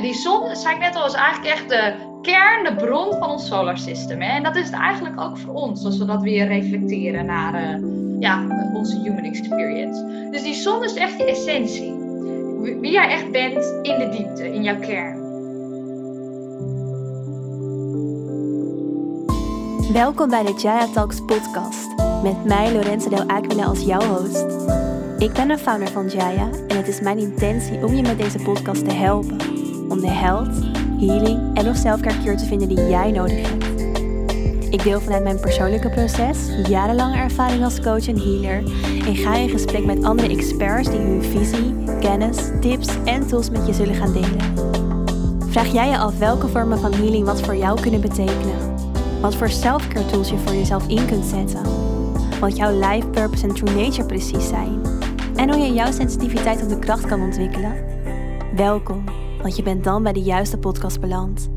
Die zon, zei ik net al, is eigenlijk echt de kern, de bron van ons solar system. Hè? En dat is het eigenlijk ook voor ons, als we dat weer reflecteren naar uh, ja, onze human experience. Dus die zon is echt je essentie. Wie jij echt bent in de diepte, in jouw kern. Welkom bij de Jaya Talks podcast. Met mij Lorenzo Del Aquila als jouw host. Ik ben de founder van Jaya en het is mijn intentie om je met deze podcast te helpen. Om de health, healing en of selfcare te vinden die jij nodig hebt. Ik deel vanuit mijn persoonlijke proces, jarenlange ervaring als coach en healer en ga in gesprek met andere experts die hun visie, kennis, tips en tools met je zullen gaan delen. Vraag jij je af welke vormen van healing wat voor jou kunnen betekenen? Wat voor selfcare tools je voor jezelf in kunt zetten? Wat jouw life purpose en true nature precies zijn? En hoe je jouw sensitiviteit op de kracht kan ontwikkelen? Welkom, want je bent dan bij de juiste podcast beland.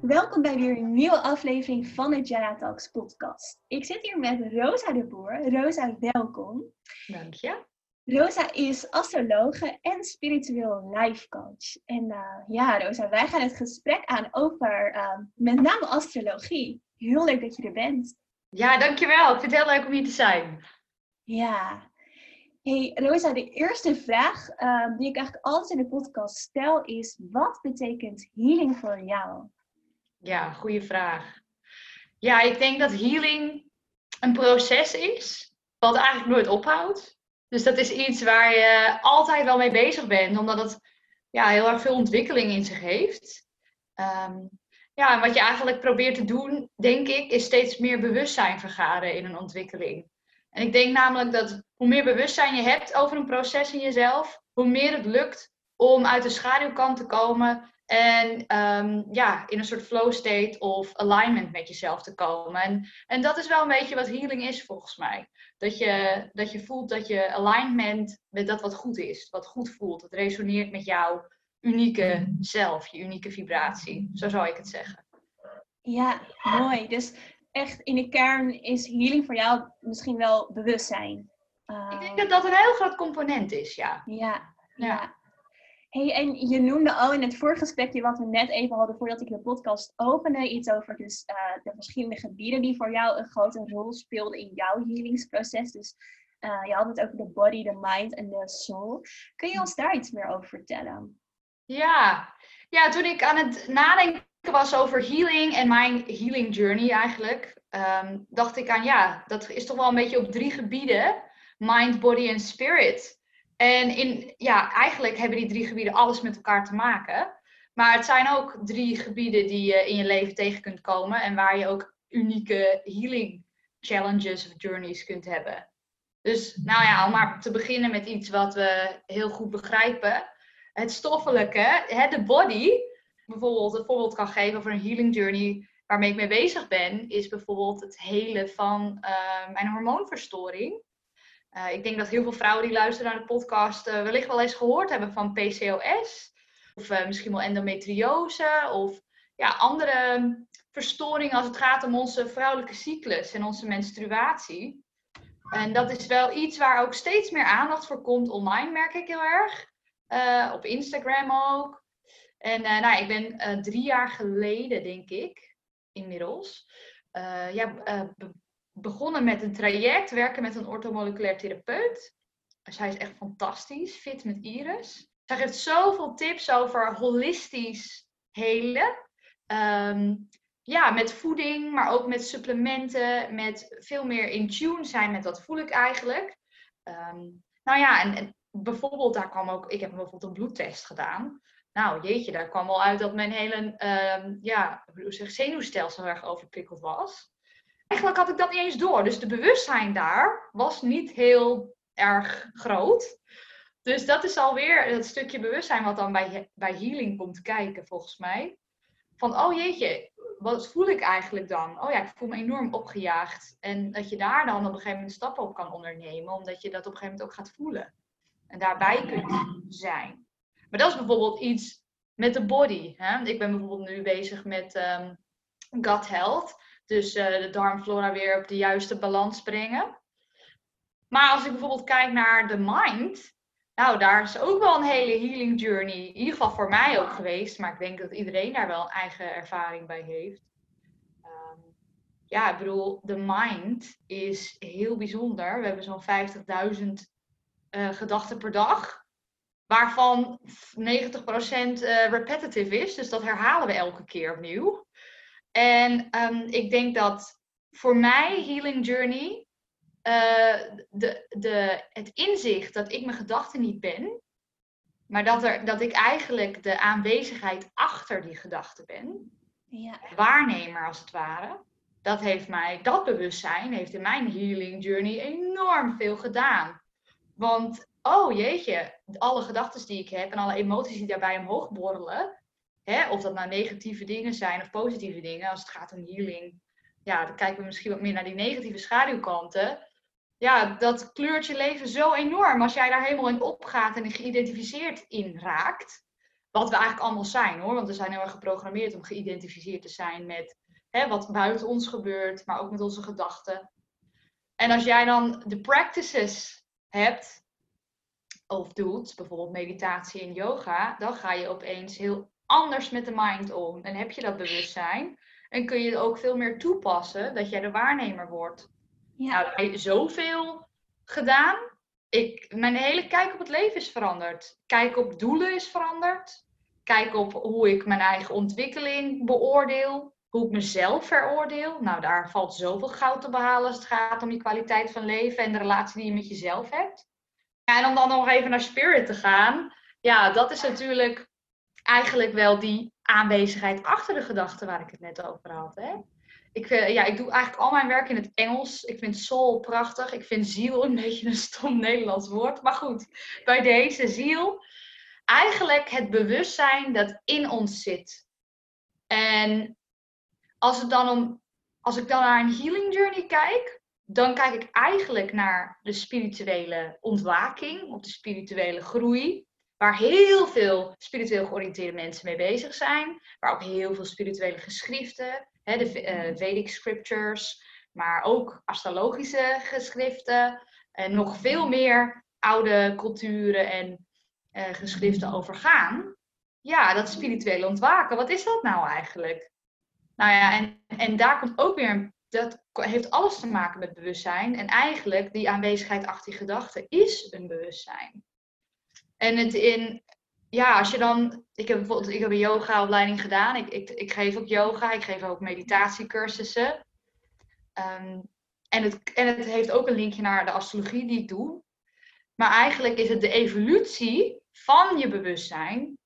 Welkom bij weer een nieuwe aflevering van de Jaya Talks podcast. Ik zit hier met Rosa de Boer. Rosa, welkom. Dank je. Rosa is astrologe en spiritueel life coach. En uh, ja, Rosa, wij gaan het gesprek aan over uh, met name astrologie. Heel leuk dat je er bent. Ja, dankjewel. Ik vind het heel leuk om hier te zijn. Ja. Hey Rosa, de eerste vraag uh, die ik eigenlijk altijd in de podcast stel is: wat betekent healing voor jou? Ja, goede vraag. Ja, ik denk dat healing een proces is wat eigenlijk nooit ophoudt. Dus dat is iets waar je altijd wel mee bezig bent, omdat het ja, heel erg veel ontwikkeling in zich heeft. Um, ja, en wat je eigenlijk probeert te doen, denk ik, is steeds meer bewustzijn vergaren in een ontwikkeling. En ik denk namelijk dat hoe meer bewustzijn je hebt over een proces in jezelf, hoe meer het lukt om uit de schaduwkant te komen en um, ja, in een soort flow state of alignment met jezelf te komen. En, en dat is wel een beetje wat healing is volgens mij. Dat je, dat je voelt dat je alignment met dat wat goed is, wat goed voelt, wat resoneert met jouw unieke zelf, je unieke vibratie. Zo zou ik het zeggen. Ja, mooi. Dus echt in de kern is healing voor jou misschien wel bewustzijn. Ik denk dat dat een heel groot component is, ja. Ja, ja. Hey, en je noemde al in het vorige gesprekje wat we net even hadden voordat ik de podcast opende, iets over dus, uh, de verschillende gebieden die voor jou een grote rol speelden in jouw healingsproces. Dus uh, je had het over de body, de mind en de soul. Kun je ons daar iets meer over vertellen? Ja, ja toen ik aan het nadenken was over healing en mijn healing journey eigenlijk, um, dacht ik aan ja, dat is toch wel een beetje op drie gebieden: mind, body en spirit. En in, ja, eigenlijk hebben die drie gebieden alles met elkaar te maken. Maar het zijn ook drie gebieden die je in je leven tegen kunt komen en waar je ook unieke healing challenges of journeys kunt hebben. Dus nou ja, om maar te beginnen met iets wat we heel goed begrijpen. Het stoffelijke, de body, bijvoorbeeld een voorbeeld kan geven over een healing journey waarmee ik mee bezig ben, is bijvoorbeeld het helen van uh, mijn hormoonverstoring. Uh, ik denk dat heel veel vrouwen die luisteren naar de podcast uh, wellicht wel eens gehoord hebben van PCOS. Of uh, misschien wel endometriose. Of ja, andere verstoringen als het gaat om onze vrouwelijke cyclus en onze menstruatie. En dat is wel iets waar ook steeds meer aandacht voor komt online, merk ik heel erg. op Instagram ook. En nou, ik ben drie jaar geleden, denk ik, inmiddels, ja, begonnen met een traject, werken met een orthomoleculair therapeut. Zij is echt fantastisch, fit met Iris. Zij geeft zoveel tips over holistisch helen. Ehm, ja, met voeding, maar ook met supplementen, met veel meer in tune zijn met wat voel ik eigenlijk. Um, nou ja, en, bijvoorbeeld daar kwam ook, ik heb bijvoorbeeld een bloedtest gedaan. Nou jeetje, daar kwam al uit dat mijn hele um, ja, hoe zeg, zenuwstelsel erg overprikkeld was eigenlijk had ik dat niet eens door. Dus de bewustzijn daar was niet heel erg groot. Dus dat is alweer het stukje bewustzijn wat dan bij, bij healing komt kijken, volgens mij. Van, oh jeetje, wat voel ik eigenlijk dan? Oh ja, ik voel me enorm opgejaagd. En dat je daar dan op een gegeven moment stappen op kan ondernemen, omdat je dat op een gegeven moment ook gaat voelen. En daarbij kunt zijn. Maar dat is bijvoorbeeld iets met de body. Hè? Ik ben bijvoorbeeld nu bezig met um, gut health. Dus uh, de darmflora weer op de juiste balans brengen. Maar als ik bijvoorbeeld kijk naar de mind, Nou, daar is ook wel een hele healing journey, in ieder geval voor mij ook geweest. Maar ik denk dat iedereen daar wel een eigen ervaring bij heeft. Ehm, ja, ik bedoel, de mind is heel bijzonder. We hebben zo'n 50.000 uh, gedachten per dag. Waarvan 90% uh, repetitive is. Dus dat herhalen we elke keer opnieuw. En um, ik denk dat voor mij Healing Journey uh, de, de, het inzicht dat ik mijn gedachten niet ben, maar dat, er, dat ik eigenlijk de aanwezigheid achter die gedachten ben, ja. waarnemer als het ware, dat heeft mij, dat bewustzijn heeft in mijn healing journey enorm veel gedaan. Want, oh jeetje, alle gedachten die ik heb en alle emoties die daarbij omhoog borrelen, hè, of dat nou negatieve dingen zijn of positieve dingen, als het gaat om healing, ja, dan kijken we misschien wat meer naar die negatieve schaduwkanten ja, dat kleurt je leven zo enorm als jij daar helemaal in opgaat en geïdentificeerd in raakt. Wat we eigenlijk allemaal zijn hoor, want we zijn heel erg geprogrammeerd om geïdentificeerd te zijn met hè, wat buiten ons gebeurt, maar ook met onze gedachten. En als jij dan de practices hebt of doet, bijvoorbeeld meditatie en yoga, dan ga je opeens heel anders met de mind om. En heb je dat bewustzijn en kun je het ook veel meer toepassen dat jij de waarnemer wordt. Ja. Nou, zoveel gedaan. Ik, mijn hele kijk op het leven is veranderd. Kijk op doelen is veranderd. Kijk op hoe ik mijn eigen ontwikkeling beoordeel. Hoe ik mezelf veroordeel. Nou, daar valt zoveel goud te behalen als het gaat om je kwaliteit van leven en de relatie die je met jezelf hebt. Ja, en om dan nog even naar spirit te gaan. Ja, dat is natuurlijk eigenlijk wel die aanwezigheid achter de gedachten waar ik het net over had. Hè? Ik, uh, ja, ik doe eigenlijk al mijn werk in het Engels. Ik vind soul prachtig. Ik vind ziel een beetje een stom Nederlands woord. Maar goed, bij deze ziel. Eigenlijk het bewustzijn dat in ons zit. En als, het dan om, als ik dan naar een healing journey kijk, dan kijk ik eigenlijk naar de spirituele ontwaking, of de spirituele groei. Waar heel veel spiritueel georiënteerde mensen mee bezig zijn. Waar ook heel veel spirituele geschriften, de uh, Vedic scriptures, maar ook astrologische geschriften. En nog veel meer oude culturen en uh, geschriften overgaan. Ja, dat spirituele ontwaken, wat is dat nou eigenlijk? Nou ja, en, en daar komt ook weer, dat heeft alles te maken met bewustzijn. En eigenlijk, die aanwezigheid achter die gedachten is een bewustzijn. En het in ja, als je dan. Ik heb bijvoorbeeld ik heb een yoga-opleiding gedaan. Ik, ik, ik geef ook yoga, ik geef ook meditatiecursussen. Um, en, het, en het heeft ook een linkje naar de astrologie die ik doe. Maar eigenlijk is het de evolutie van je bewustzijn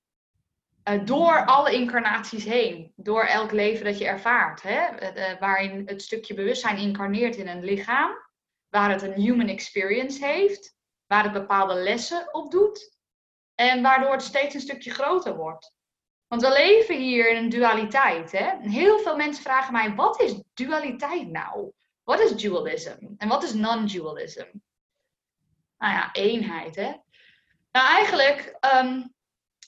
uh, door alle incarnaties heen. Door elk leven dat je ervaart. Hè? Uh, waarin het stukje bewustzijn incarneert in een lichaam. Waar het een human experience heeft. Waar het bepaalde lessen op doet. En waardoor het steeds een stukje groter wordt. Want we leven hier in een dualiteit. Hè? Heel veel mensen vragen mij: wat is dualiteit nou? Wat is dualism? En wat is non-dualism? Nou ja, eenheid. Hè? Nou, eigenlijk um,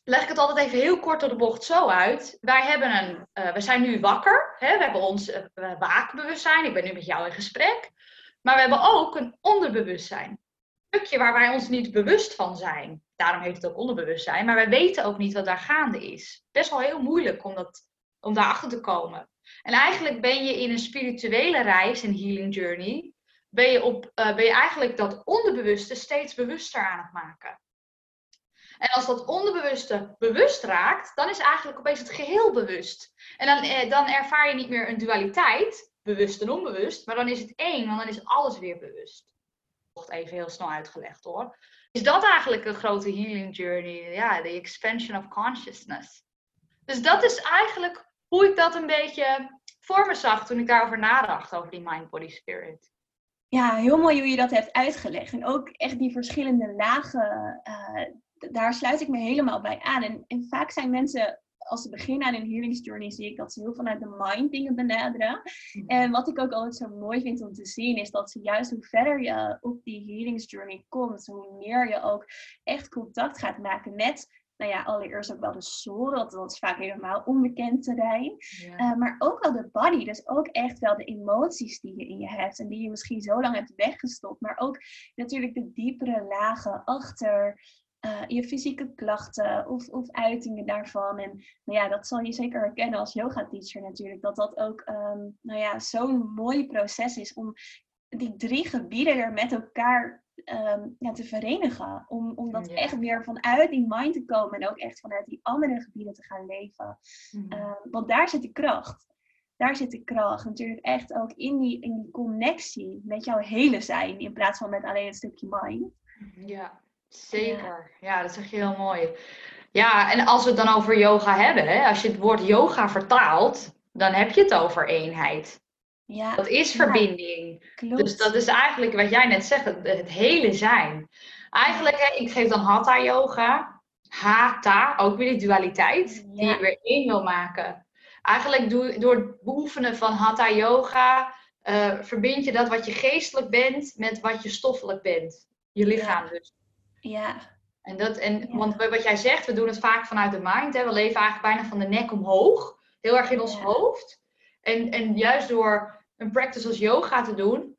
leg ik het altijd even heel kort door de bocht zo uit. Wij hebben een, uh, we zijn nu wakker. Hè? We hebben ons uh, waakbewustzijn. Ik ben nu met jou in gesprek. Maar we hebben ook een onderbewustzijn. Stukje waar wij ons niet bewust van zijn daarom heet het ook onderbewustzijn. Maar wij weten ook niet wat daar gaande is. Best wel heel moeilijk om, dat, om daarachter te komen. En eigenlijk ben je in een spirituele reis, een healing journey, ben je, op, uh, ben je eigenlijk dat onderbewuste steeds bewuster aan het maken. En als dat onderbewuste bewust raakt, dan is eigenlijk opeens het geheel bewust. En dan, eh, dan ervaar je niet meer een dualiteit, bewust en onbewust, maar dan is het één, want dan is alles weer bewust. Even heel snel uitgelegd hoor is dat eigenlijk een grote healing journey. Ja, de expansion of consciousness. Dus dat is eigenlijk hoe ik dat een beetje voor me zag toen ik daarover nadacht, over die mind, body, spirit. Ja, heel mooi hoe je dat hebt uitgelegd. En ook echt die verschillende lagen, uh, daar sluit ik me helemaal bij aan. En, en vaak zijn mensen als ze beginnen aan een healingsjourney, zie ik dat ze heel vanuit de mind dingen benaderen. Mhm. En wat ik ook altijd zo mooi vind om te zien, is dat ze juist hoe verder je op die healingsjourney komt, hoe meer je ook echt contact gaat maken met nou ja, allereerst ook wel de soul, dat, dat is vaak helemaal onbekend terrein. Uh, maar ook wel de body, dus ook echt wel de emoties die je in je hebt en die je misschien zo lang hebt weggestopt. Maar ook natuurlijk de diepere lagen achter eh, je fysieke klachten of, of uitingen daarvan. En nou ja, dat zal je zeker herkennen als yoga teacher natuurlijk. Dat dat ook ehm, nou ja, zo'n mooi proces is om die drie gebieden er met elkaar Ehm, ja, te verenigen. Om, om dat echt weer vanuit die mind te komen en ook echt vanuit die andere gebieden te gaan leven. Mhm. Ehm, want daar zit de kracht. Daar zit de kracht. Natuurlijk echt ook in die, in die connectie met jouw hele zijn in plaats van met alleen het stukje mind. Ja, zeker. Ja, dat zeg je heel mooi. Ja, en als we het dan over yoga hebben, hè, als je het woord yoga vertaalt, dan heb je het over eenheid. Ja, dat is verbinding. dus dat is eigenlijk wat jij net zegt, het, hele zijn. Eigenlijk, hè, ik geef dan hatha yoga. Hatha, ook weer die dualiteit, die je weer één wil maken. Eigenlijk doe, door het beoefenen van hatha yoga, uh, verbind je dat wat je geestelijk bent met wat je stoffelijk bent. Je lichaam dus. Ja. En dat, en, Want wat jij zegt, we doen het vaak vanuit de mind. Hè? We leven eigenlijk bijna van de nek omhoog. Heel erg in ons hoofd. En, en juist door een practice als yoga te doen,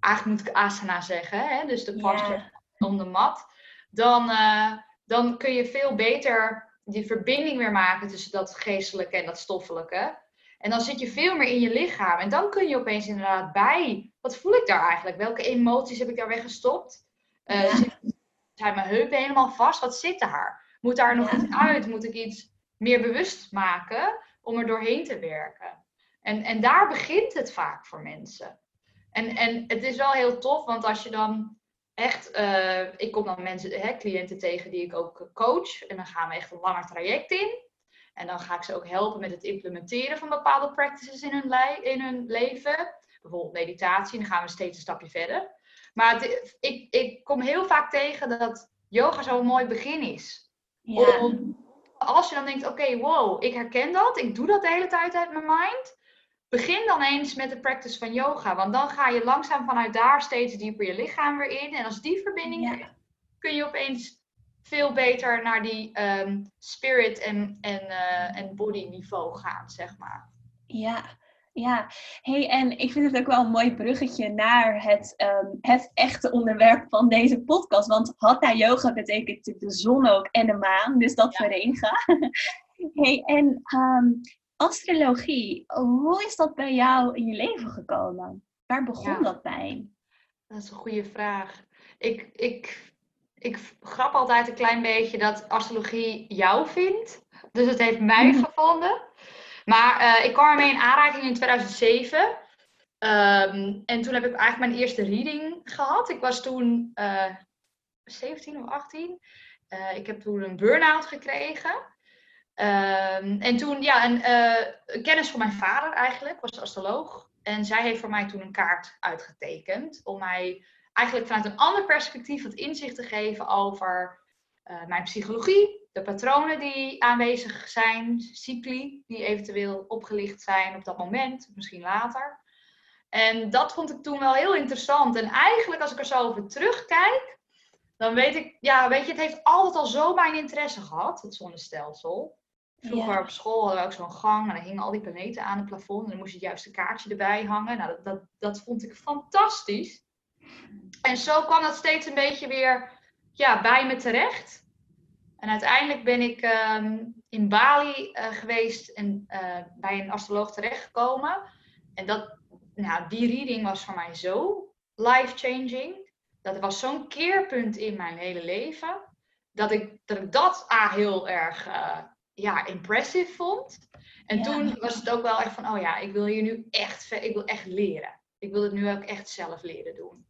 eigenlijk moet ik asana zeggen, hè? dus de posture om de mat, dan, uh, dan kun je veel beter die verbinding weer maken tussen dat geestelijke en dat stoffelijke. En dan zit je veel meer in je lichaam. En dan kun je opeens inderdaad bij. Wat voel ik daar eigenlijk? Welke emoties heb ik daar weggestopt? Uh, ja. Zijn mijn heupen helemaal vast? Wat zit daar? Moet daar nog iets uit? Moet ik iets meer bewust maken om er doorheen te werken? En, en daar begint het vaak voor mensen. En, en het is wel heel tof, want als je dan echt, uh, ik kom dan mensen, hè, cliënten tegen die ik ook coach. En dan gaan we echt een langer traject in. En dan ga ik ze ook helpen met het implementeren van bepaalde practices in hun, in hun leven. Bijvoorbeeld meditatie, dan gaan we steeds een stapje verder. Maar ik, ik kom heel vaak tegen dat yoga zo'n mooi begin is. Ja. Om, als je dan denkt, oké, wow, ik herken dat, ik doe dat de hele tijd uit mijn mind. Begin dan eens met de practice van yoga, want dan ga je langzaam vanuit daar steeds dieper je lichaam weer in. En als die verbinding ja. kun je opeens veel beter naar die ehm, spirit en, en, uh, en body niveau gaan, zeg maar. Ja, ja. Hey, en ik vind het ook wel een mooi bruggetje naar het, um, het echte onderwerp van deze podcast. Want Hatha Yoga betekent de zon ook en de maan, dus dat ja. verenigen. hey, en um, astrologie, hoe is dat bij jou in je leven gekomen? Waar begon dat bij? Dat is een goede vraag. Ik, ik, ik grap altijd een klein beetje dat astrologie jou vindt. Dus het heeft mij gevonden. Maar uh, ik kwam ermee in aanraking in 2007. Um, ehm, en toen heb ik eigenlijk mijn eerste reading gehad. Ik was toen uh, eh, 17 of 18. Uh, eh, ik heb toen een burn-out gekregen. Ehm, en toen, ja, een, kennis van mijn vader eigenlijk, was astroloog. En zij heeft voor mij toen een kaart uitgetekend. Om mij eigenlijk vanuit een ander perspectief het inzicht te geven over mijn psychologie. De patronen die aanwezig zijn, cycli die eventueel opgelicht zijn op dat moment, misschien later. En dat vond ik toen wel heel interessant. En eigenlijk, als ik er zo over terugkijk, dan weet ik, ja, weet je, het heeft altijd al zo mijn interesse gehad, het zonnestelsel. Vroeger op school hadden we ook zo'n gang en dan hingen al die planeten aan het plafond. En dan moest je het juiste kaartje erbij hangen. Nou, dat, dat, dat vond ik fantastisch. En zo kwam dat steeds een beetje weer ja, bij me terecht. En uiteindelijk ben ik ehm, in Bali uh, geweest en uh, bij een astroloog terechtgekomen. En dat, nou, die reading was voor mij zo life-changing. Dat was zo'n keerpunt in mijn hele leven. Dat ik dat, ik dat A, heel erg uh, ja, impressive vond. En toen was het ook wel echt van, oh ja, ik wil hier nu echt, ik wil echt leren. Ik wil het nu ook echt zelf leren doen.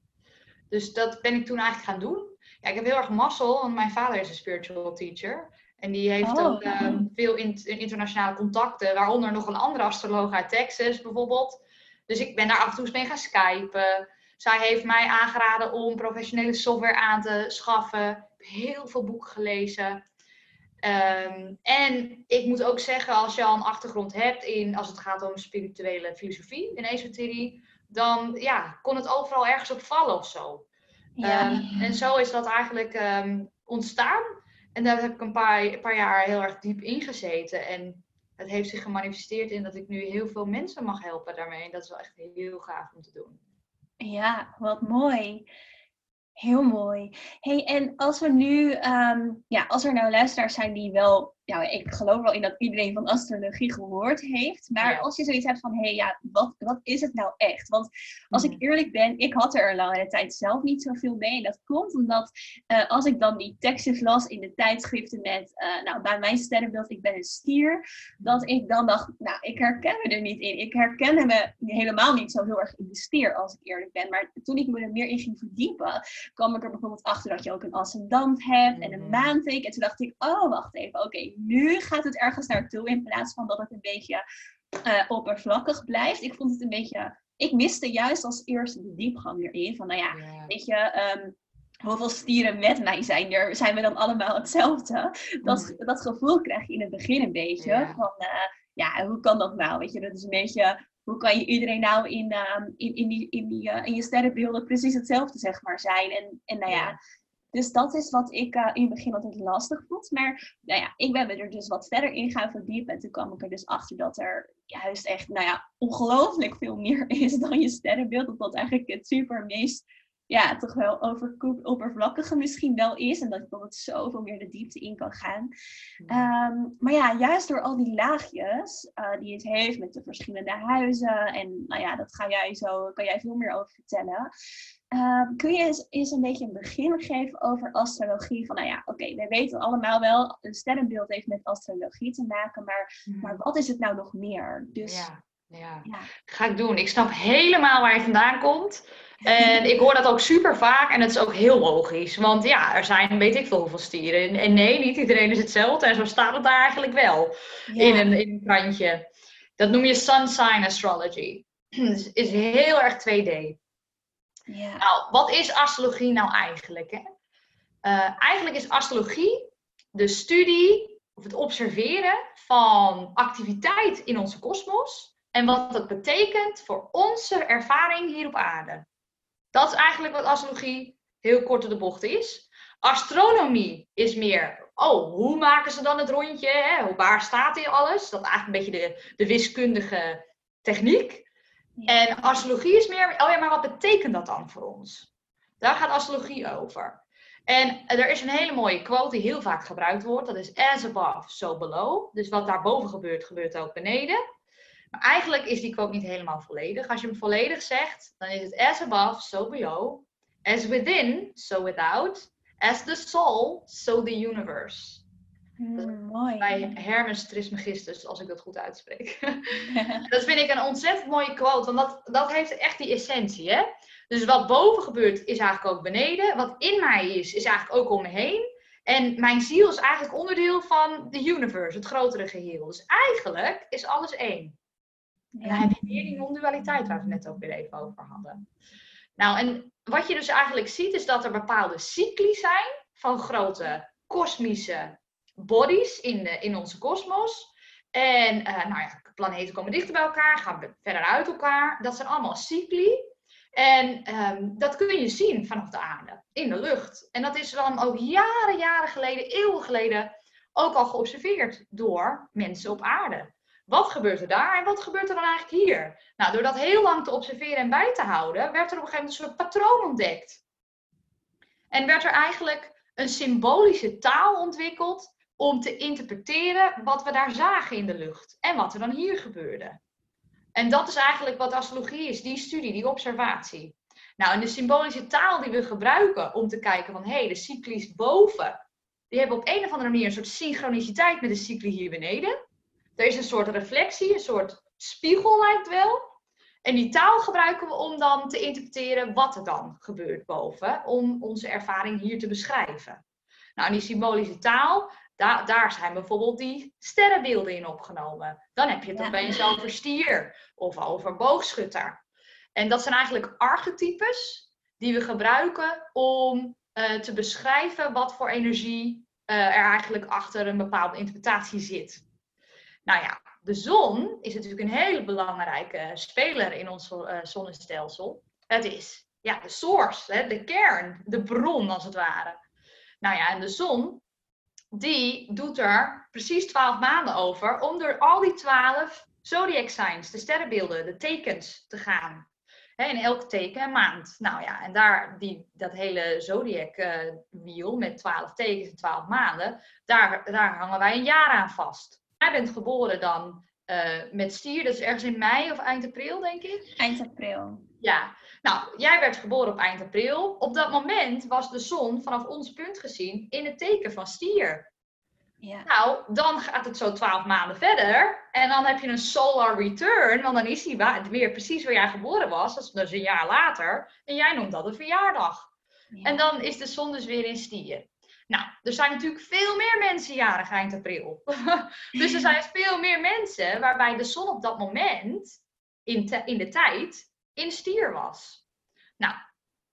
Dus dat ben ik toen eigenlijk gaan doen. Ja, ik heb heel erg mazzel, want mijn vader is een spiritual teacher. En die heeft oh. ook ehm, veel internationale contacten, waaronder nog een andere astroloog uit Texas bijvoorbeeld. Dus ik ben daar af en toe mee gaan skypen. Zij heeft mij aangeraden om professionele software aan te schaffen. Ik heb heel veel boeken gelezen. Ehm, en ik moet ook zeggen, als je al een achtergrond hebt in, als het gaat om spirituele filosofie in esoterie, dan ja, kon het overal ergens op vallen of zo. Ja. Ehm, en zo is dat eigenlijk ehm, ontstaan. En daar heb ik een paar, een paar jaar heel erg diep in gezeten. En het heeft zich gemanifesteerd in dat ik nu heel veel mensen mag helpen daarmee. En dat is wel echt heel gaaf om te doen. Ja, wat mooi Heel mooi. Hey, en als we nu, ehm, ja, als er nou luisteraars zijn die wel ja, ik geloof wel in dat iedereen van astrologie gehoord heeft. Maar als je zoiets hebt van, hé, hey, ja, wat, wat is het nou echt? Want als ik mhm. eerlijk ben, ik had er een langere tijd zelf niet zoveel mee. En dat komt omdat uh, als ik dan die tekstjes las in de tijdschriften met, uh, nou, bij mijn sterrenbeeld, ik ben een stier. Dat ik dan dacht, nou, ik herken me er niet in. Ik herkende me helemaal niet zo heel erg in de stier, als ik eerlijk ben. Maar toen ik me er meer in ging verdiepen, kwam ik er bijvoorbeeld achter dat je ook een ascendant hebt en een mhm. maanteken. En toen dacht ik, oh, wacht even, oké, nu gaat het ergens naartoe in plaats van dat het een beetje uh, oppervlakkig blijft. Ik vond het een beetje. Ik miste juist als eerste de diepgang erin. Van nou ja, weet je. Um, hoeveel stieren met mij zijn er? Zijn we dan allemaal hetzelfde? Dat, mm. dat gevoel krijg je in het begin een beetje. Van uh, ja, hoe kan dat nou? Weet je, dat is een beetje hoe kan je iedereen nou in, uh, in, in, die, in, die, uh, in je sterrenbeelden precies hetzelfde zeg maar zijn? En, en nou ja, dus dat is wat ik uh, in het begin altijd lastig vond. Maar nou ja, ik ben er dus wat verder in gaan verdiepen. En toen kwam ik er dus achter dat er juist echt, nou ja, ongelooflijk veel meer is dan je sterrenbeeld. Dat dat eigenlijk het super meest, ja, toch wel overkoep, oppervlakkige misschien wel is. En dat, dat het zoveel meer de diepte in kan gaan. Ehm, maar ja, juist door al die laagjes uh, die het heeft met de verschillende huizen. En nou ja, dat ga jij zo, kan jij veel meer over vertellen. Ehm, kun je eens, eens, een beetje een begin geven over astrologie? Van nou ja, oké, we weten allemaal wel, een sterrenbeeld heeft met astrologie te maken, maar, mhm. maar wat is het nou nog meer? Dus, ja, ja. ja. ga ik doen. Ik snap helemaal waar je vandaan komt. En ik hoor dat ook super vaak en het is ook heel logisch. Want ja, er zijn weet ik veel hoeveel stieren. En nee, niet iedereen is hetzelfde. En zo staat het daar eigenlijk wel in, een, in een krantje. Dat noem je sun sign astrology. Dus is heel erg 2D. Ja. Nou, wat is astrologie nou eigenlijk? Hè? Uh, eigenlijk is astrologie de studie of het observeren van activiteit in onze kosmos en wat dat betekent voor onze ervaring hier op aarde. Dat is eigenlijk wat astrologie heel kort op de bocht is. Astronomie is meer, oh, hoe maken ze dan het rondje? Hè? Waar staat hier alles? Dat is eigenlijk een beetje de, de wiskundige techniek. En astrologie is meer, oh ja, maar wat betekent dat dan voor ons? Daar gaat astrologie over. En er is een hele mooie quote die heel vaak gebruikt wordt. Dat is as above, so below. Dus wat daarboven gebeurt, gebeurt ook beneden. Maar eigenlijk is die quote niet helemaal volledig. Als je hem volledig zegt, dan is het as above, so below. As within, so without. As the soul, so the universe. Mm, mooi. Bij Hermes Trismegistus, als ik dat goed uitspreek. dat vind ik een ontzettend mooie quote, want dat, dat heeft echt die essentie. Hè? Dus wat boven gebeurt, is eigenlijk ook beneden. Wat in mij is, is eigenlijk ook om me heen. En mijn ziel is eigenlijk onderdeel van de universe, het grotere geheel. Dus eigenlijk is alles één. En dan heb je weer die non-dualiteit waar we het net ook weer even over hadden. Nou, en wat je dus eigenlijk ziet, is dat er bepaalde cycli zijn van grote kosmische bodies in, de, in onze kosmos. En uh, nou ja, planeten komen dichter bij elkaar, gaan verder uit elkaar. Dat zijn allemaal cycli. En um, dat kun je zien vanaf de aarde, in de lucht. En dat is dan ook jaren, jaren geleden, eeuwen geleden, ook al geobserveerd door mensen op aarde. Wat gebeurt er daar en wat gebeurt er dan eigenlijk hier? Nou, door dat heel lang te observeren en bij te houden, werd er op een gegeven moment een soort patroon ontdekt. En werd er eigenlijk een symbolische taal ontwikkeld om te interpreteren wat we daar zagen in de lucht en wat er dan hier gebeurde. En dat is eigenlijk wat astrologie is, die studie, die observatie. Nou, en de symbolische taal die we gebruiken om te kijken van hé, hey, de cyclies boven, die hebben op een of andere manier een soort synchroniciteit met de cycli hier beneden. Er is een soort reflectie, een soort spiegel lijkt wel. En die taal gebruiken we om dan te interpreteren wat er dan gebeurt boven, om onze ervaring hier te beschrijven. Nou, die symbolische taal, daar, daar zijn bijvoorbeeld die sterrenbeelden in opgenomen. Dan heb je het ja. opeens over stier of over boogschutter. En dat zijn eigenlijk archetypes die we gebruiken om uh, te beschrijven wat voor energie uh, er eigenlijk achter een bepaalde interpretatie zit. Nou ja, de zon is natuurlijk een hele belangrijke speler in ons uh, zonnestelsel. Het is ja, de source, hè, de kern, de bron als het ware. Nou ja, en de zon die doet er precies twaalf maanden over om door al die twaalf zodiac signs, de sterrenbeelden, de tekens te gaan. in elk teken een maand. Nou ja, en daar, die, dat hele zodiac uh, wiel met 12 tekens en 12 maanden, daar, daar hangen wij een jaar aan vast. Jij bent geboren dan uh, met stier, dat is ergens in mei of eind april, denk ik? Eind april. Ja, nou, jij werd geboren op eind april. Op dat moment was de zon vanaf ons punt gezien in het teken van stier. Ja. Nou, dan gaat het zo twaalf maanden verder. En dan heb je een solar return. Want dan is hij weer precies waar jij geboren was. Dat is dus een jaar later. En jij noemt dat een verjaardag. En dan is de zon dus weer in stier. Nou, er zijn natuurlijk veel meer mensen jarig eind april. dus er zijn veel meer mensen waarbij de zon op dat moment in, in de tijd in stier was. Nou,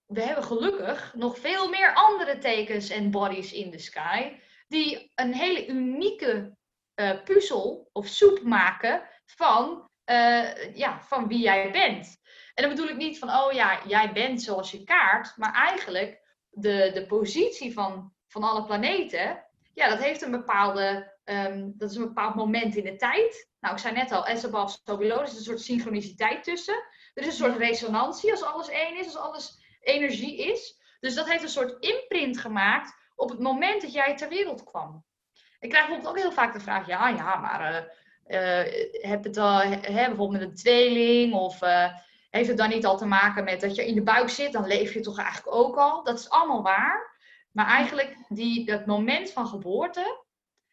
we hebben gelukkig nog veel meer andere tekens en bodies in the sky die een hele unieke uh, puzzel of soep maken van, uh, ja, van wie jij bent. En dan bedoel ik niet van, oh ja, jij bent zoals je kaart, maar eigenlijk de, de positie van, van alle planeten, ja, dat heeft een bepaalde, um, dat is een bepaald moment in de tijd. Nou, ik zei net al, as above, so below, er is een soort synchroniciteit tussen. Er is een soort resonantie als alles één is, als alles energie is. Dus dat heeft een soort imprint gemaakt op het moment dat jij ter wereld kwam. Ik krijg bijvoorbeeld ook heel vaak de vraag, ja, ja, maar uh, heb het al, bijvoorbeeld met een tweeling of uh, heeft het dan niet al te maken met dat je in de buik zit, dan leef je toch eigenlijk ook al. Dat is allemaal waar. Maar eigenlijk die, dat moment van geboorte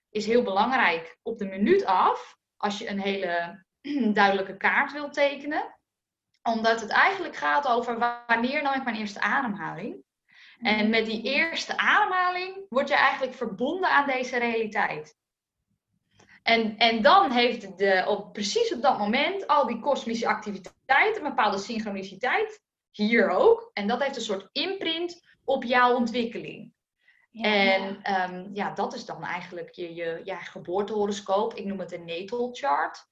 is heel belangrijk. Op de minuut af, als je een hele duidelijke kaart wilt tekenen. Omdat het eigenlijk gaat over wanneer nam ik mijn eerste ademhaling. En met die eerste ademhaling word je eigenlijk verbonden aan deze realiteit. En, en dan heeft de, op, precies op dat moment al die kosmische activiteit een bepaalde synchroniciteit. Hier ook. En dat heeft een soort imprint op jouw ontwikkeling. En ehm, ja, dat is dan eigenlijk je, je ja, geboortehoroscoop. Ik noem het een natal chart.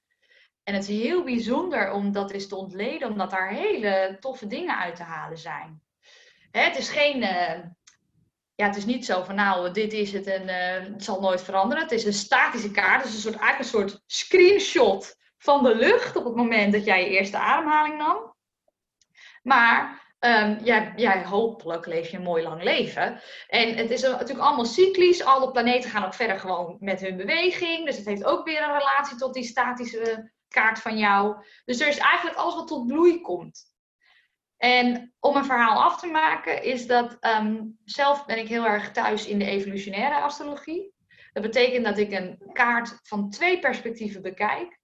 En het is heel bijzonder om dat eens te ontleden, omdat daar hele toffe dingen uit te halen zijn. Hè, het is geen. Uh, ja, het is niet zo van nou, dit is het en uh, het zal nooit veranderen. Het is een statische kaart. Dus een soort, eigenlijk een soort screenshot van de lucht op het moment dat jij je eerste ademhaling nam. Maar um, jij, hopelijk leef je een mooi lang leven. En het is natuurlijk allemaal cyclisch. Alle planeten gaan ook verder gewoon met hun beweging. Dus het heeft ook weer een relatie tot die statische kaart van jou. Dus er is eigenlijk alles wat tot bloei komt. En om een verhaal af te maken, is dat ehm, zelf ben ik heel erg thuis in de evolutionaire astrologie. Dat betekent dat ik een kaart van twee perspectieven bekijk.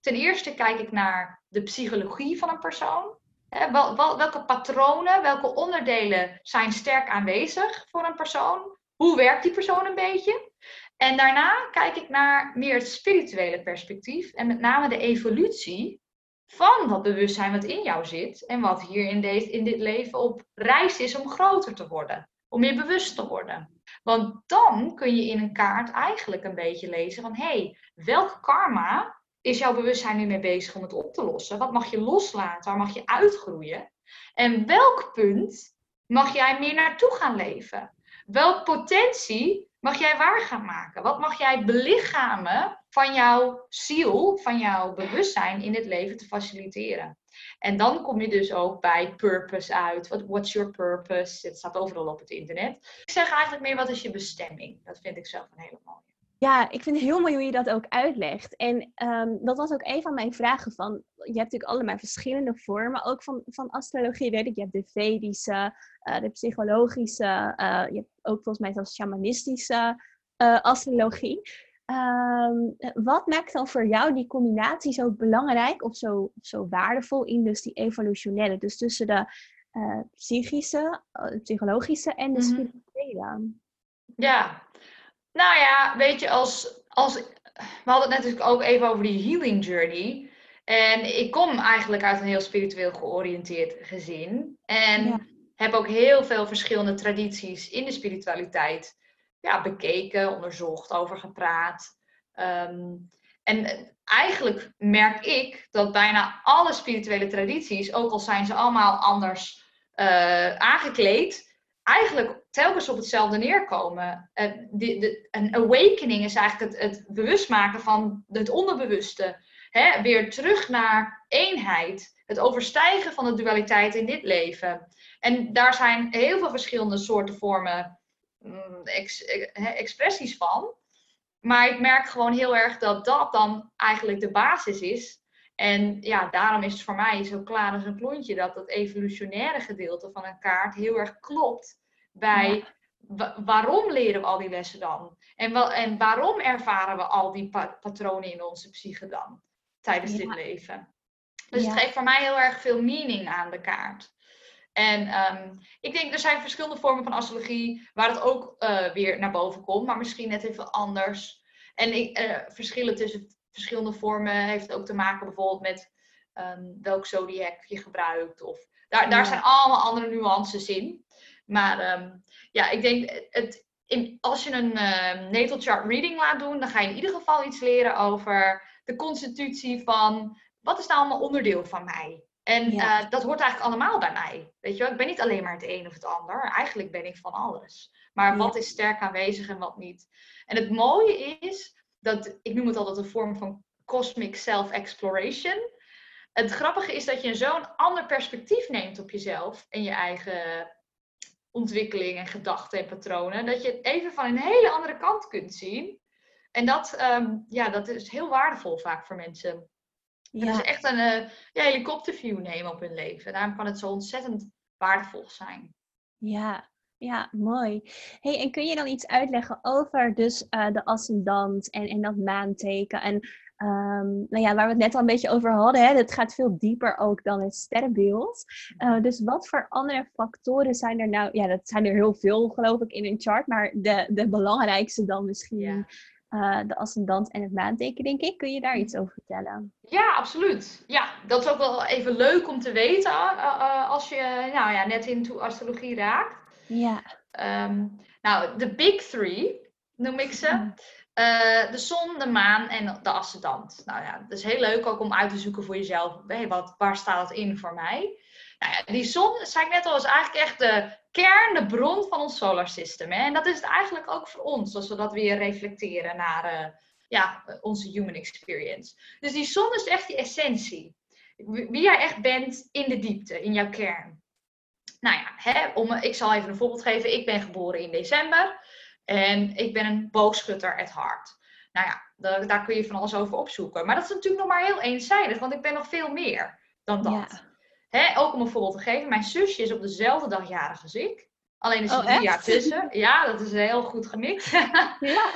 Ten eerste kijk ik naar de psychologie van een persoon. Welke patronen, welke onderdelen zijn sterk aanwezig voor een persoon? Hoe werkt die persoon een beetje? En daarna kijk ik naar meer het spirituele perspectief en met name de evolutie van dat bewustzijn wat in jou zit en wat hier in, deze, in dit leven op reis is om groter te worden, om meer bewust te worden. Want dan kun je in een kaart eigenlijk een beetje lezen van hé, hey, welk karma is jouw bewustzijn nu mee bezig om het op te lossen? Wat mag je loslaten? Waar mag je uitgroeien? En welk punt mag jij meer naartoe gaan leven? Welk potentie mag jij waar gaan maken? Wat mag jij belichamen van jouw ziel, van jouw bewustzijn in het leven te faciliteren? En dan kom je dus ook bij purpose uit. What, what's your purpose? Het staat overal op het internet. Ik zeg eigenlijk meer, wat is je bestemming? Dat vind ik zelf een hele mooie. Ja, ik vind het heel mooi hoe je dat ook uitlegt. En um, dat was ook een van mijn vragen van, je hebt natuurlijk allemaal verschillende vormen, ook van, van astrologie, weet ik. Je hebt de Vedische, uh, de psychologische, uh, je hebt ook volgens mij zelfs shamanistische uh, astrologie. Um, wat maakt dan voor jou die combinatie zo belangrijk of zo, zo waardevol in dus die evolutionaire, dus tussen de psychische, psychologische en de mhm. spirituele? Ja, nou ja, weet je, als, als, we hadden het natuurlijk ook even over die healing journey. En ik kom eigenlijk uit een heel spiritueel georiënteerd gezin. En heb ook heel veel verschillende tradities in de spiritualiteit ja, bekeken, onderzocht, over gepraat. Ehm, en eigenlijk merk ik dat bijna alle spirituele tradities, ook al zijn ze allemaal anders uh, aangekleed, eigenlijk telkens op hetzelfde neerkomen. Uh, de, een awakening is eigenlijk het, het bewustmaken van het onderbewuste. hè, weer terug naar eenheid. Het overstijgen van de dualiteit in dit leven. En daar zijn heel veel verschillende soorten vormen, mm, ex, expressies van. Maar ik merk gewoon heel erg dat dat dan eigenlijk de basis is. En ja, daarom is het voor mij zo klaar als een klontje dat dat evolutionaire gedeelte van een kaart heel erg klopt bij waarom leren we al die lessen dan? En, wel, en waarom ervaren we al die patronen in onze psyche dan tijdens dit leven? Dus het geeft voor mij heel erg veel meaning aan de kaart. En ehm, ik denk, er zijn verschillende vormen van astrologie waar het ook uh, weer naar boven komt, maar misschien net even anders. En ik, uh, verschillen tussen verschillende vormen heeft ook te maken bijvoorbeeld met um, welk zodiac je gebruikt. Of, daar, daar zijn allemaal andere nuances in. Maar um, ja, ik denk, het, in, als je een uh, natal chart reading laat doen, dan ga je in ieder geval iets leren over de constitutie van wat is nou allemaal onderdeel van mij. En uh, dat hoort eigenlijk allemaal bij mij. Weet je wel, ik ben niet alleen maar het een of het ander. Eigenlijk ben ik van alles. Maar wat is sterk aanwezig en wat niet. En het mooie is dat, ik noem het altijd een vorm van cosmic self-exploration. Het grappige is dat je zo'n ander perspectief neemt op jezelf en je eigen ontwikkeling en gedachten en patronen, dat je het even van een hele andere kant kunt zien. En dat, ehm, ja, dat is heel waardevol vaak voor mensen. Ja. Dat is echt een uh, ja, helikopterview nemen op hun leven. Daarom kan het zo ontzettend waardevol zijn. Ja, ja, mooi. Hey, en kun je dan iets uitleggen over dus uh, de ascendant en, en dat maanteken? En Um, nou ja, waar we het net al een beetje over hadden, hè, het gaat veel dieper ook dan het sterrenbeeld. Uh, dus wat voor andere factoren zijn er nou? Ja, dat zijn er heel veel, geloof ik, in een chart. Maar de, de belangrijkste dan misschien uh, de ascendant en het maanteken, denk ik. Kun je daar iets over vertellen? Ja, absoluut. Ja, dat is ook wel even leuk om te weten uh, als je nou ja, net into astrologie raakt. Ja. Um, nou, de big three noem ik ze. Uh, de zon, de maan en de ascendant. Nou ja, dat is heel leuk ook om uit te zoeken voor jezelf. Hey, wat, waar staat het in voor mij? Nou ja, die zon, zei ik net al, is eigenlijk echt de kern, de bron van ons solar system. Hè? En dat is het eigenlijk ook voor ons, als we dat weer reflecteren naar uh, ja, onze human experience. Dus die zon is echt die essentie. Wie jij echt bent in de diepte, in jouw kern. Nou ja, hè, om, ik zal even een voorbeeld geven. Ik ben geboren in december. En ik ben een boogschutter at heart. Nou ja, daar, daar, kun je van alles over opzoeken. Maar dat is natuurlijk nog maar heel eenzijdig, want ik ben nog veel meer dan dat. Hè, ook om een voorbeeld te geven, mijn zusje is op dezelfde dag jarig als ik. Alleen is er oh, drie jaar tussen. Ja, dat is heel goed gemikt. ja.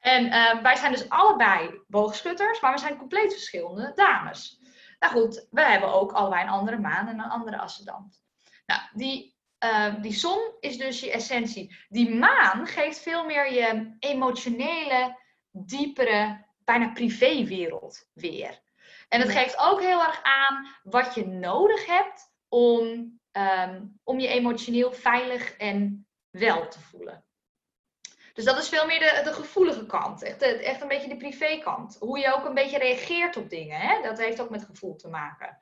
En uh, wij zijn dus allebei boogschutters, maar we zijn compleet verschillende dames. Nou goed, we hebben ook allebei een andere maan en een andere ascendant. Nou, die Ehm, die zon is dus je essentie. Die maan geeft veel meer je emotionele, diepere, bijna privéwereld weer. En het geeft ook heel erg aan wat je nodig hebt om, ehm, om je emotioneel veilig en wel te voelen. Dus dat is veel meer de, de gevoelige kant. Echt, echt een beetje de privékant. Hoe je ook een beetje reageert op dingen. Hè? Dat heeft ook met gevoel te maken.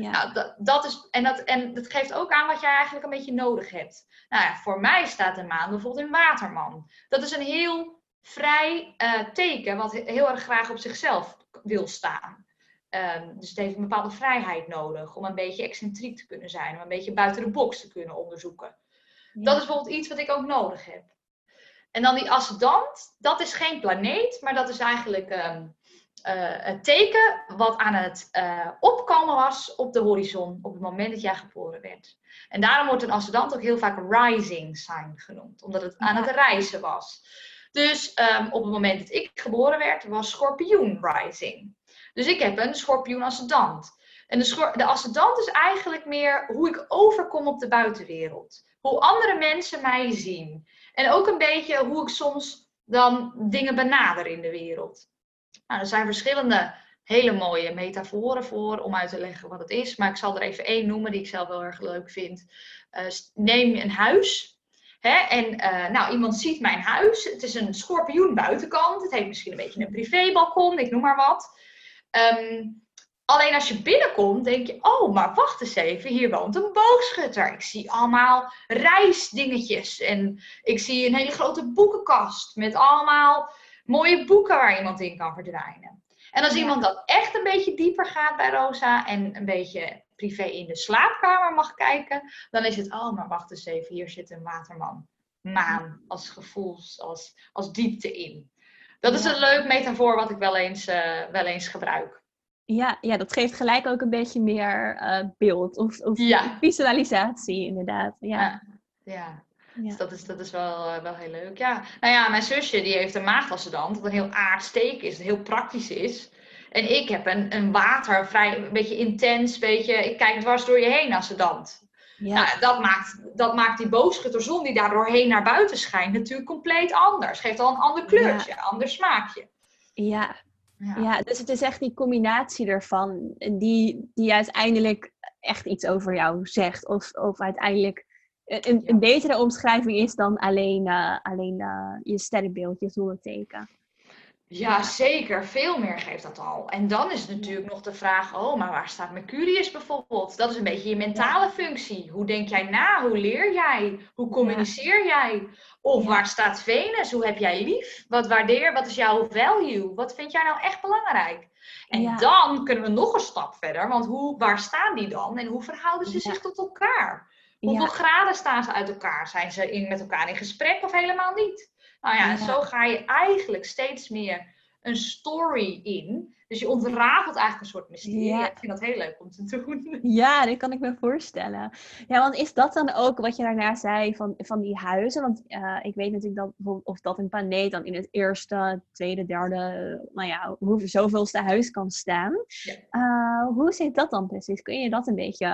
Ja. Nou, dat, dat, is, en, dat, en dat geeft ook aan wat jij eigenlijk een beetje nodig hebt. Nou ja, voor mij staat de maan bijvoorbeeld in Waterman. Dat is een heel vrij uh, teken wat heel erg graag op zichzelf wil staan. Um, dus het heeft een bepaalde vrijheid nodig om een beetje excentriek te kunnen zijn, om een beetje buiten de box te kunnen onderzoeken. Dat is bijvoorbeeld iets wat ik ook nodig heb. En dan die ascendant, dat is geen planeet, maar dat is eigenlijk um, uh, het teken wat aan het uh, opkomen was op de horizon op het moment dat jij geboren werd. En daarom wordt een ascendant ook heel vaak rising sign genoemd, omdat het aan het reizen was. Dus um, op het moment dat ik geboren werd, was schorpioen rising. Dus ik heb een schorpioen ascendant. En de, de ascendant is eigenlijk meer hoe ik overkom op de buitenwereld. Hoe andere mensen mij zien. En ook een beetje hoe ik soms dan dingen benader in de wereld. Nou, er zijn verschillende hele mooie metaforen voor om uit te leggen wat het is. Maar ik zal er even één noemen die ik zelf wel erg leuk vind. Uh, neem een huis. Hè, en uh, nou, iemand ziet mijn huis. Het is een schorpioen buitenkant. Het heeft misschien een beetje een privébalkon, ik noem maar wat. Um, alleen als je binnenkomt, denk je: oh, maar wacht eens even, hier woont een boogschutter. Ik zie allemaal reisdingetjes. En ik zie een hele grote boekenkast met allemaal mooie boeken waar iemand in kan verdwijnen. En als Ja. iemand dan echt een beetje dieper gaat bij Rosa en een beetje privé in de slaapkamer mag kijken, dan is het, oh, maar wacht eens even, hier zit een waterman. Maan als gevoels, als, als diepte in. Dat is een leuk metafoor wat ik wel eens, eh, wel eens gebruik. Ja, ja, dat geeft gelijk ook een beetje meer eh, beeld of, of Ja. visualisatie, inderdaad. Ja. Ja. Ja, Ja. dus dat is, dat is wel, eh, wel heel leuk. Ja. Nou ja, mijn zusje die heeft een maagdassedant, wat een heel aardsteek is, heel praktisch is. En ik heb een, een water, vrij, een beetje intens, beetje, ik kijk dwars door je heen assedant. Ja. Nou, dat, maakt, dat maakt die boosgutterzon die daar doorheen naar buiten schijnt natuurlijk compleet anders. Geeft al een ander kleurtje, ander smaakje. Ja, Ja. ja, dus het is echt die combinatie ervan die, die uiteindelijk echt iets over jou zegt. Of, of uiteindelijk een, een- een betere omschrijving is dan alleen, eh, alleen eh, je sterrenbeeld, je zonneteken. Ja, zeker. Veel meer geeft dat al. En dan is het natuurlijk nog de vraag, oh, maar waar staat Mercurius bijvoorbeeld? Dat is een beetje je mentale functie. Hoe denk jij na? Hoe leer jij? Hoe communiceer jij? Of waar staat Venus? Hoe heb jij lief? Wat waardeer? Wat is jouw value? Wat vind jij nou echt belangrijk? En Ja. dan kunnen we nog een stap verder, want hoe, waar staan die dan? En hoe verhouden ze zich tot elkaar? Hoeveel Ja, graden staan ze uit elkaar? Zijn ze in, met elkaar in gesprek of helemaal niet? Nou ja, Ja. zo ga je eigenlijk steeds meer een story in. Dus je ontrafelt eigenlijk een soort mysterie. Ja. Ik vind dat heel leuk om te doen. ja, dat kan ik me voorstellen. Ja, want is dat dan ook wat je daarna zei van, van die huizen? Want eh, ik weet natuurlijk dat bijvoorbeeld of dat een planeet dan in het eerste, tweede, derde, nou ja, hoe zoveelste huis kan staan. Ja. Eh, hoe zit dat dan precies? Kun je dat een beetje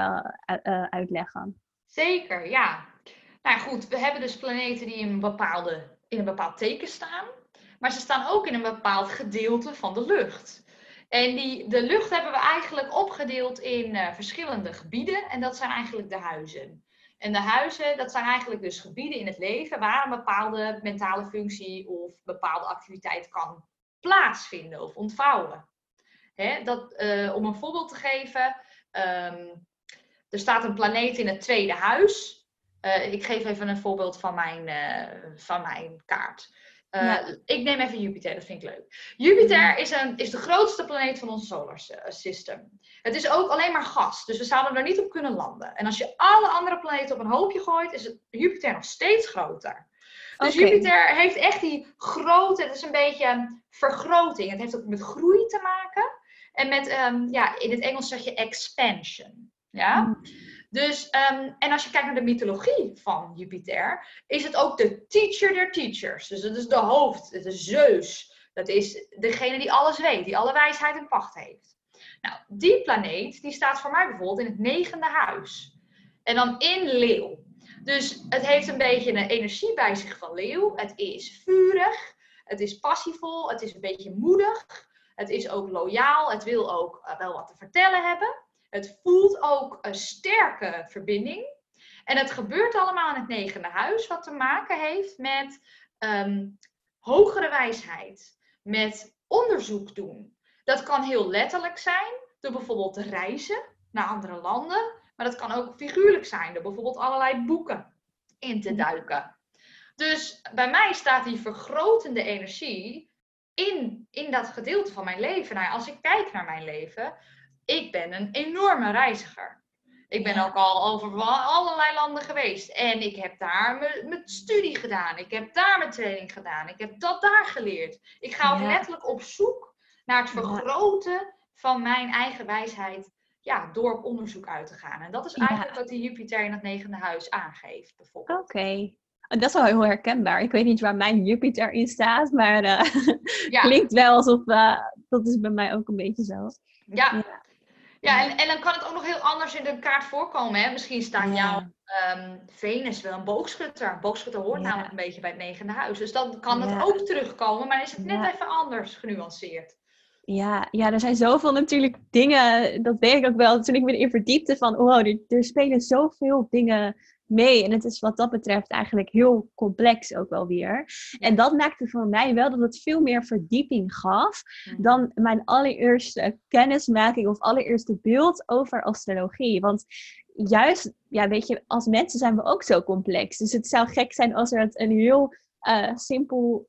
eh, uitleggen? Zeker, ja. Nou goed, we hebben dus planeten die in een, bepaalde, in een bepaald teken staan. Maar ze staan ook in een bepaald gedeelte van de lucht. En die, de lucht hebben we eigenlijk opgedeeld in eh, verschillende gebieden. En dat zijn eigenlijk de huizen. En de huizen, dat zijn eigenlijk dus gebieden in het leven waar een bepaalde mentale functie of bepaalde activiteit kan plaatsvinden of ontvouwen. Hè, dat, eh, om een voorbeeld te geven, ehm, er staat een planeet in het tweede huis. Eh, ik geef even een voorbeeld van mijn, eh, van mijn kaart. Eh, Ja. Ik neem even Jupiter, dat vind ik leuk. Jupiter is, een, is de grootste planeet van ons solar sy- system. Het is ook alleen maar gas, dus we zouden er niet op kunnen landen. En als je alle andere planeten op een hoopje gooit, is het Jupiter nog steeds groter. Dus. Jupiter heeft echt die grote, het is een beetje vergroting. Het heeft ook met groei te maken. En met, ehm, ja, in het Engels zeg je expansion. Ja? Mm. Dus, ehm, en als je kijkt naar de mythologie van Jupiter, is het ook de teacher der teachers. Dus dat is de hoofd, het is Zeus. Dat is degene die alles weet, die alle wijsheid in pacht heeft. Nou, die planeet, die staat voor mij bijvoorbeeld in het negende huis. En dan in leeuw. Dus het heeft een beetje een energie bij zich van leeuw. Het is vurig, het is passievol, het is een beetje moedig. Het is ook loyaal, het wil ook eh, wel wat te vertellen hebben. Het voelt ook een sterke verbinding. En het gebeurt allemaal in het negende huis, wat te maken heeft met ehm, hogere wijsheid, met onderzoek doen. Dat kan heel letterlijk zijn, door bijvoorbeeld te reizen naar andere landen. Maar dat kan ook figuurlijk zijn, door bijvoorbeeld allerlei boeken in te duiken. Dus bij mij staat die vergrotende energie in, in dat gedeelte van mijn leven. Nou als ik kijk naar mijn leven, ik ben een enorme reiziger. Ik ben Ja. ook al over allerlei landen geweest. En ik heb daar mijn- studie gedaan. Ik heb daar mijn training gedaan. Ik heb dat daar geleerd. Ik ga ook Ja. letterlijk op zoek naar het vergroten van mijn eigen wijsheid. Ja, door op onderzoek uit te gaan. En dat is Ja. eigenlijk wat die Jupiter in het negende huis aangeeft, bijvoorbeeld. Oké. Oh, Dat is wel heel herkenbaar. Ik weet niet waar mijn Jupiter in staat, maar Ja. klinkt wel alsof eh, dat is bij mij ook een beetje zo. Ja, Ja. en, en dan kan het ook nog heel anders in de kaart voorkomen. Hè? Misschien staat jouw ehm, Venus wel een boogschutter. Boogschutter hoort namelijk een beetje bij het negende huis. Dus dan kan het ook terugkomen, maar is het net even anders genuanceerd. Ja, ja, er zijn zoveel natuurlijk dingen, dat weet ik ook wel, toen ik me erin verdiepte van, wow, er, er spelen zoveel dingen mee. En het is wat dat betreft eigenlijk heel complex ook wel weer. En dat maakte voor mij wel dat het veel meer verdieping gaf dan mijn allereerste kennismaking of allereerste beeld over astrologie. Want juist, ja, weet je, als mensen zijn we ook zo complex. Dus het zou gek zijn als er een heel eh, simpel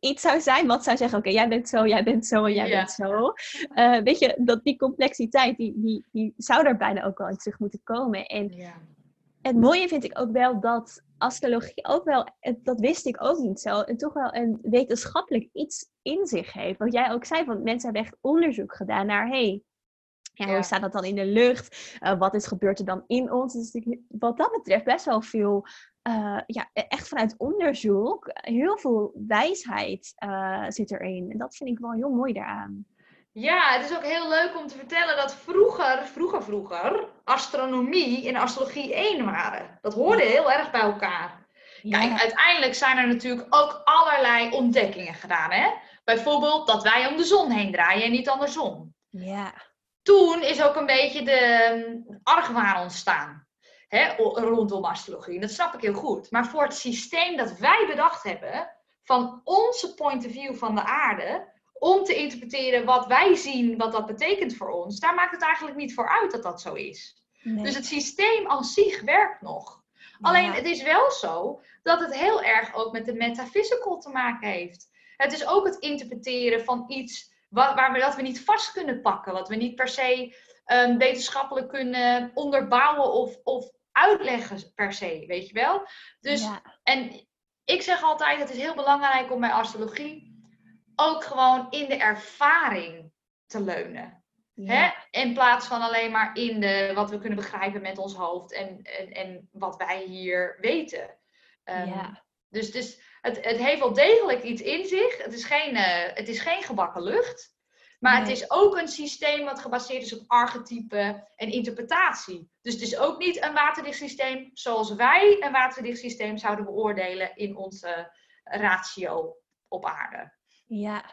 iets zou zijn wat zou zeggen, oké, jij bent zo, jij bent zo en jij bent zo. Uh, weet je, dat die complexiteit, die, die, die zou er bijna ook wel in terug moeten komen. En ja. Het mooie vind ik ook wel dat astrologie ook wel, dat wist ik ook niet zo, en toch wel een wetenschappelijk iets in zich heeft. Wat jij ook zei, want mensen hebben echt onderzoek gedaan naar, hey, ja, hoe staat dat dan in de lucht? Uh, wat is gebeurt er dan in ons? Dus wat dat betreft best wel veel, uh, ja, e-, echt vanuit onderzoek, heel veel wijsheid uh, zit erin. En dat vind ik wel heel mooi daaraan. Ja, het is ook heel leuk om te vertellen dat vroeger, vroeger, vroeger, astronomie en astrologie één waren. Dat hoorde heel erg bij elkaar. Kijk, uiteindelijk zijn er natuurlijk ook allerlei ontdekkingen gedaan. Hè? Bijvoorbeeld dat wij om de zon heen draaien en niet andersom. Ja. Toen is ook een beetje de um, argwaan ontstaan hè, rondom astrologie. Dat snap ik heel goed. Maar voor het systeem dat wij bedacht hebben, van onze point of view van de aarde, om te interpreteren wat wij zien, wat dat betekent voor ons, daar maakt het eigenlijk niet voor uit dat dat zo is. Dus het systeem als zich werkt nog. Alleen het is wel zo dat het heel erg ook met de metaphysical te maken heeft. Het is ook het interpreteren van iets waar, waar we dat we niet vast kunnen pakken, wat we niet per se um, wetenschappelijk kunnen onderbouwen of, of uitleggen per se, weet je wel? Dus, en ik zeg altijd, het is heel belangrijk om bij astrologie ook gewoon in de ervaring te leunen. Hè? In plaats van alleen maar in de, wat we kunnen begrijpen met ons hoofd en, en, en wat wij hier weten. Um, ja. Dus, dus het, het heeft wel degelijk iets in zich. Het is geen, uh, het is geen gebakken lucht. Maar het is ook een systeem wat gebaseerd is op archetypen en interpretatie. Dus het is ook niet een waterdicht systeem zoals wij een waterdicht systeem zouden beoordelen in onze ratio op aarde. Ja,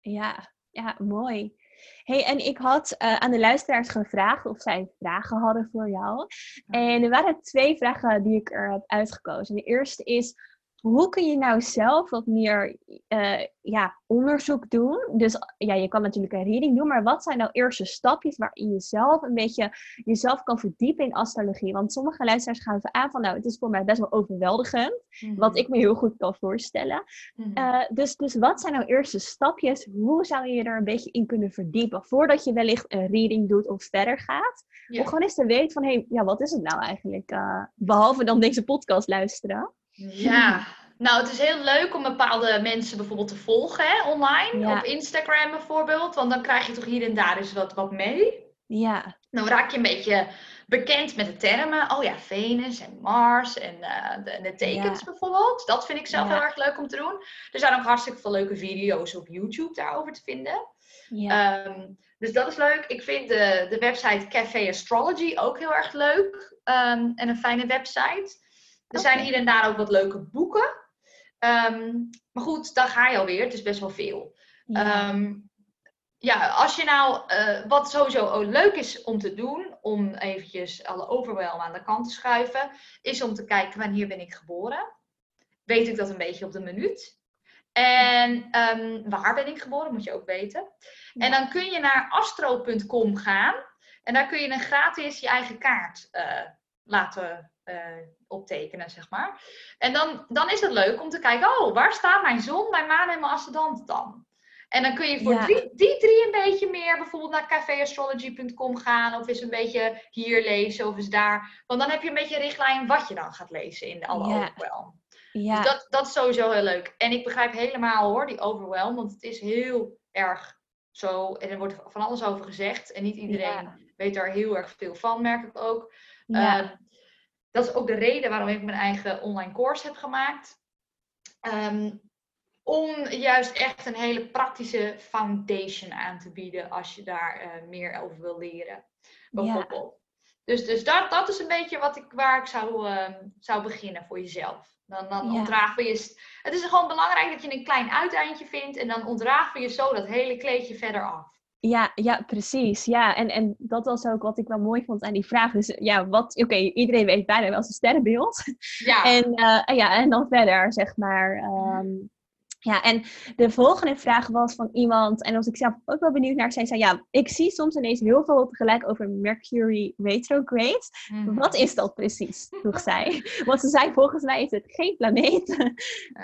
ja, ja, mooi. Hey, en ik had uh, aan de luisteraars gevraagd of zij vragen hadden voor jou. En er waren twee vragen die ik er heb uitgekozen. De eerste is, hoe kun je nou zelf wat meer uh, ja, onderzoek doen? Dus ja, je kan natuurlijk een reading doen, maar wat zijn nou eerste stapjes waarin je zelf een beetje jezelf kan verdiepen in astrologie? Want sommige luisteraars gaan even aan van, nou, het is voor mij best wel overweldigend, wat mhm. ik me heel goed kan voorstellen. Mhm. Eh, dus, dus wat zijn nou eerste stapjes? Hoe zou je er een beetje in kunnen verdiepen voordat je wellicht een reading doet of verder gaat? Om gewoon eens te weten van, hé, hey, ja, wat is het nou eigenlijk? Uh, behalve dan deze podcast luisteren. Ja, nou het is heel leuk om bepaalde mensen bijvoorbeeld te volgen hè, online. Op Instagram bijvoorbeeld. Want dan krijg je toch hier en daar eens wat, wat mee. Ja. Dan raak je een beetje bekend met de termen. Oh ja, Venus en Mars en uh, de, de, tekens bijvoorbeeld. Dat vind ik zelf heel erg leuk om te doen. Er zijn ook hartstikke veel leuke video's op YouTube daarover te vinden. Ja. Um, dus dat is leuk. Ik vind de, de website Café Astrology ook heel erg leuk. Um, en een fijne website. Er zijn hier en daar ook wat leuke boeken. Ehm, maar goed, dan ga je alweer. Het is best wel veel. Ja, ehm, ja als je nou, uh, wat sowieso leuk is om te doen, om eventjes alle overwhelm aan de kant te schuiven, is om te kijken wanneer ben ik geboren. Weet ik dat een beetje op de minuut? En um, waar ben ik geboren, moet je ook weten. En dan kun je naar astro.com gaan. En daar kun je een gratis je eigen kaart uh, laten optekenen, zeg maar. En dan, dan is het leuk om te kijken, oh, waar staat mijn zon, mijn maan en mijn ascendant dan? En dan kun je voor die, die drie een beetje meer bijvoorbeeld naar cafeastrology.com gaan. Of eens een beetje hier lezen of eens daar. Want dan heb je een beetje een richtlijn wat je dan gaat lezen in de alle ja. overwhelm. Ja. Dus dat, dat is sowieso heel leuk. En ik begrijp helemaal hoor, die overwhelm. Want het is heel erg zo. En er wordt van alles over gezegd. En niet iedereen weet daar heel erg veel van, merk ik ook. Ja. Uh, dat is ook de reden waarom ik mijn eigen online course heb gemaakt. Ehm, om juist echt een hele praktische foundation aan te bieden als je daar uh, meer over wil leren. Bijvoorbeeld. Dus, dus dat, dat is een beetje wat ik, waar ik zou, uh, zou beginnen voor jezelf. Dan, dan ja. ontraven je. Het is gewoon belangrijk dat je een klein uiteindje vindt en dan ontraven je zo dat hele kleedje verder af. Ja, ja, precies. Ja, en, en dat was ook wat ik wel mooi vond aan die vraag. Dus ja, wat, oké, iedereen weet bijna wel zijn sterrenbeeld. Ja. En, uh, ja, en dan verder, zeg maar, um, Ja, en de volgende vraag was van iemand, en als ik zelf ook wel benieuwd naar, zij zei, ja, ik zie soms ineens heel veel tegelijk over Mercury retrograde. Mhm. Wat is dat precies, vroeg zij. Want ze zei, volgens mij is het geen planeet.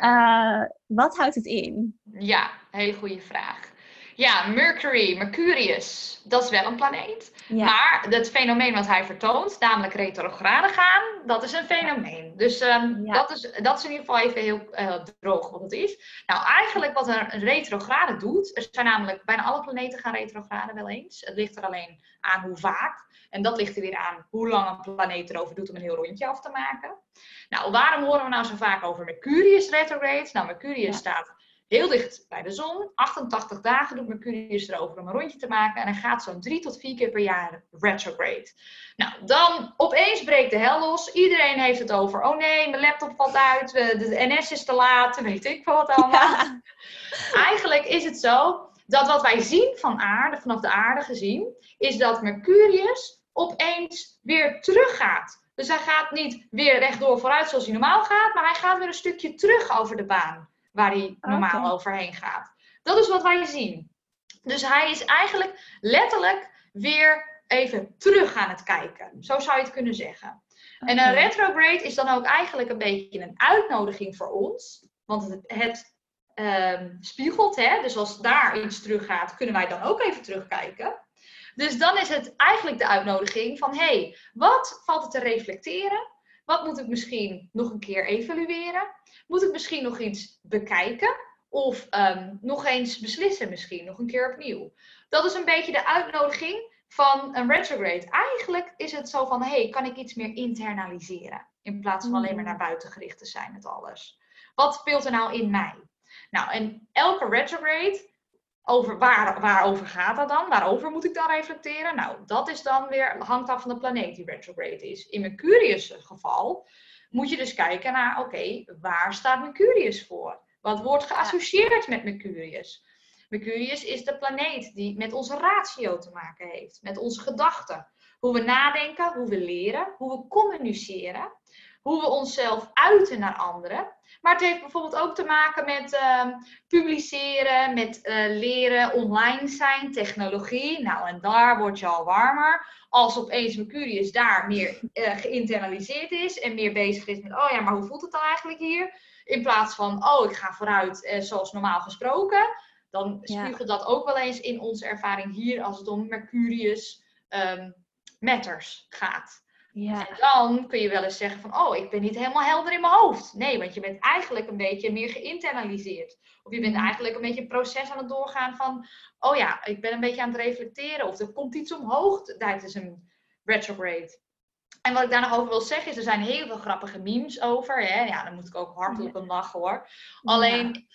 Uh, wat houdt het in? Ja, hele goede vraag. Ja, Mercury, Mercurius, dat is wel een planeet. Maar het fenomeen wat hij vertoont, namelijk retrograde gaan, dat is een fenomeen. Dus um, dat, is, dat is in ieder geval even heel uh, droog wat het is. Nou, eigenlijk wat een retrograde doet, er zijn namelijk bijna alle planeten gaan retrograde wel eens. Het ligt er alleen aan hoe vaak. En dat ligt er weer aan hoe lang een planeet erover doet om een heel rondje af te maken. Nou, waarom horen we nou zo vaak over Mercurius retrograde? Nou, Mercurius staat heel dicht bij de zon. 88 dagen doet Mercurius erover om een rondje te maken. En hij gaat zo'n drie tot vier keer per jaar retrograde. Nou, dan opeens breekt de hel los. Iedereen heeft het over. Oh nee, mijn laptop valt uit. De NS is te laat. Weet ik wat allemaal. Eigenlijk is het zo dat wat wij zien van aarde, vanaf de aarde gezien, is dat Mercurius opeens weer teruggaat. Dus hij gaat niet weer rechtdoor vooruit zoals hij normaal gaat, maar hij gaat weer een stukje terug over de baan waar hij normaal overheen gaat. Dat is wat wij zien. Dus hij is eigenlijk letterlijk weer even terug aan het kijken. Zo zou je het kunnen zeggen. En een retrograde is dan ook eigenlijk een beetje een uitnodiging voor ons. Want het, het um, spiegelt, hè? dus als daar iets teruggaat, kunnen wij dan ook even terugkijken. Dus dan is het eigenlijk de uitnodiging van, hé, hey, wat valt er te reflecteren? Wat moet ik misschien nog een keer evalueren? Moet ik misschien nog iets bekijken? Of um, nog eens beslissen misschien, nog een keer opnieuw? Dat is een beetje de uitnodiging van een retrograde. Eigenlijk is het zo van, hey, kan ik iets meer internaliseren? In plaats van alleen maar naar buiten gericht te zijn met alles. Wat speelt er nou in mij? Nou, en elke retrograde, over waar, waarover gaat dat dan? Waarover moet ik dan reflecteren? Nou, dat is dan weer, hangt af van de planeet die retrograde is. In Mercurius geval moet je dus kijken naar, oké, waar staat Mercurius voor? Wat wordt geassocieerd met Mercurius? Mercurius is de planeet die met onze ratio te maken heeft, met onze gedachten. Hoe we nadenken, hoe we leren, hoe we communiceren, hoe we onszelf uiten naar anderen. Maar het heeft bijvoorbeeld ook te maken met uh, publiceren, met uh, leren, online zijn, technologie. Nou, en daar word je al warmer. Als opeens Mercurius daar meer uh, geïnternaliseerd is en meer bezig is met, oh ja, maar hoe voelt het dan eigenlijk hier? In plaats van, oh, ik ga vooruit eh, zoals normaal gesproken. Dan spiegelt ja. dat ook wel eens in onze ervaring hier als het om Mercurius um, matters gaat. Ja. En dan kun je wel eens zeggen van, oh, ik ben niet helemaal helder in mijn hoofd. Nee, want je bent eigenlijk een beetje meer geïnternaliseerd. Of je bent eigenlijk een beetje een proces aan het doorgaan van, oh ja, ik ben een beetje aan het reflecteren. Of er komt iets omhoog tijdens een retrograde. En wat ik daar nog over wil zeggen is, er zijn heel veel grappige memes over. Hè? Ja, daar moet ik ook hardop om lachen hoor. Alleen,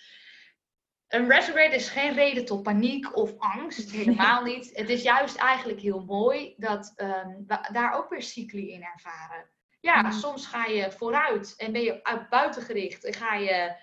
een retrograde is geen reden tot paniek of angst, helemaal niet. Het is juist eigenlijk heel mooi dat um, we daar ook weer cycli in ervaren. Ja, mm. soms ga je vooruit en ben je uit buiten gericht en ga je,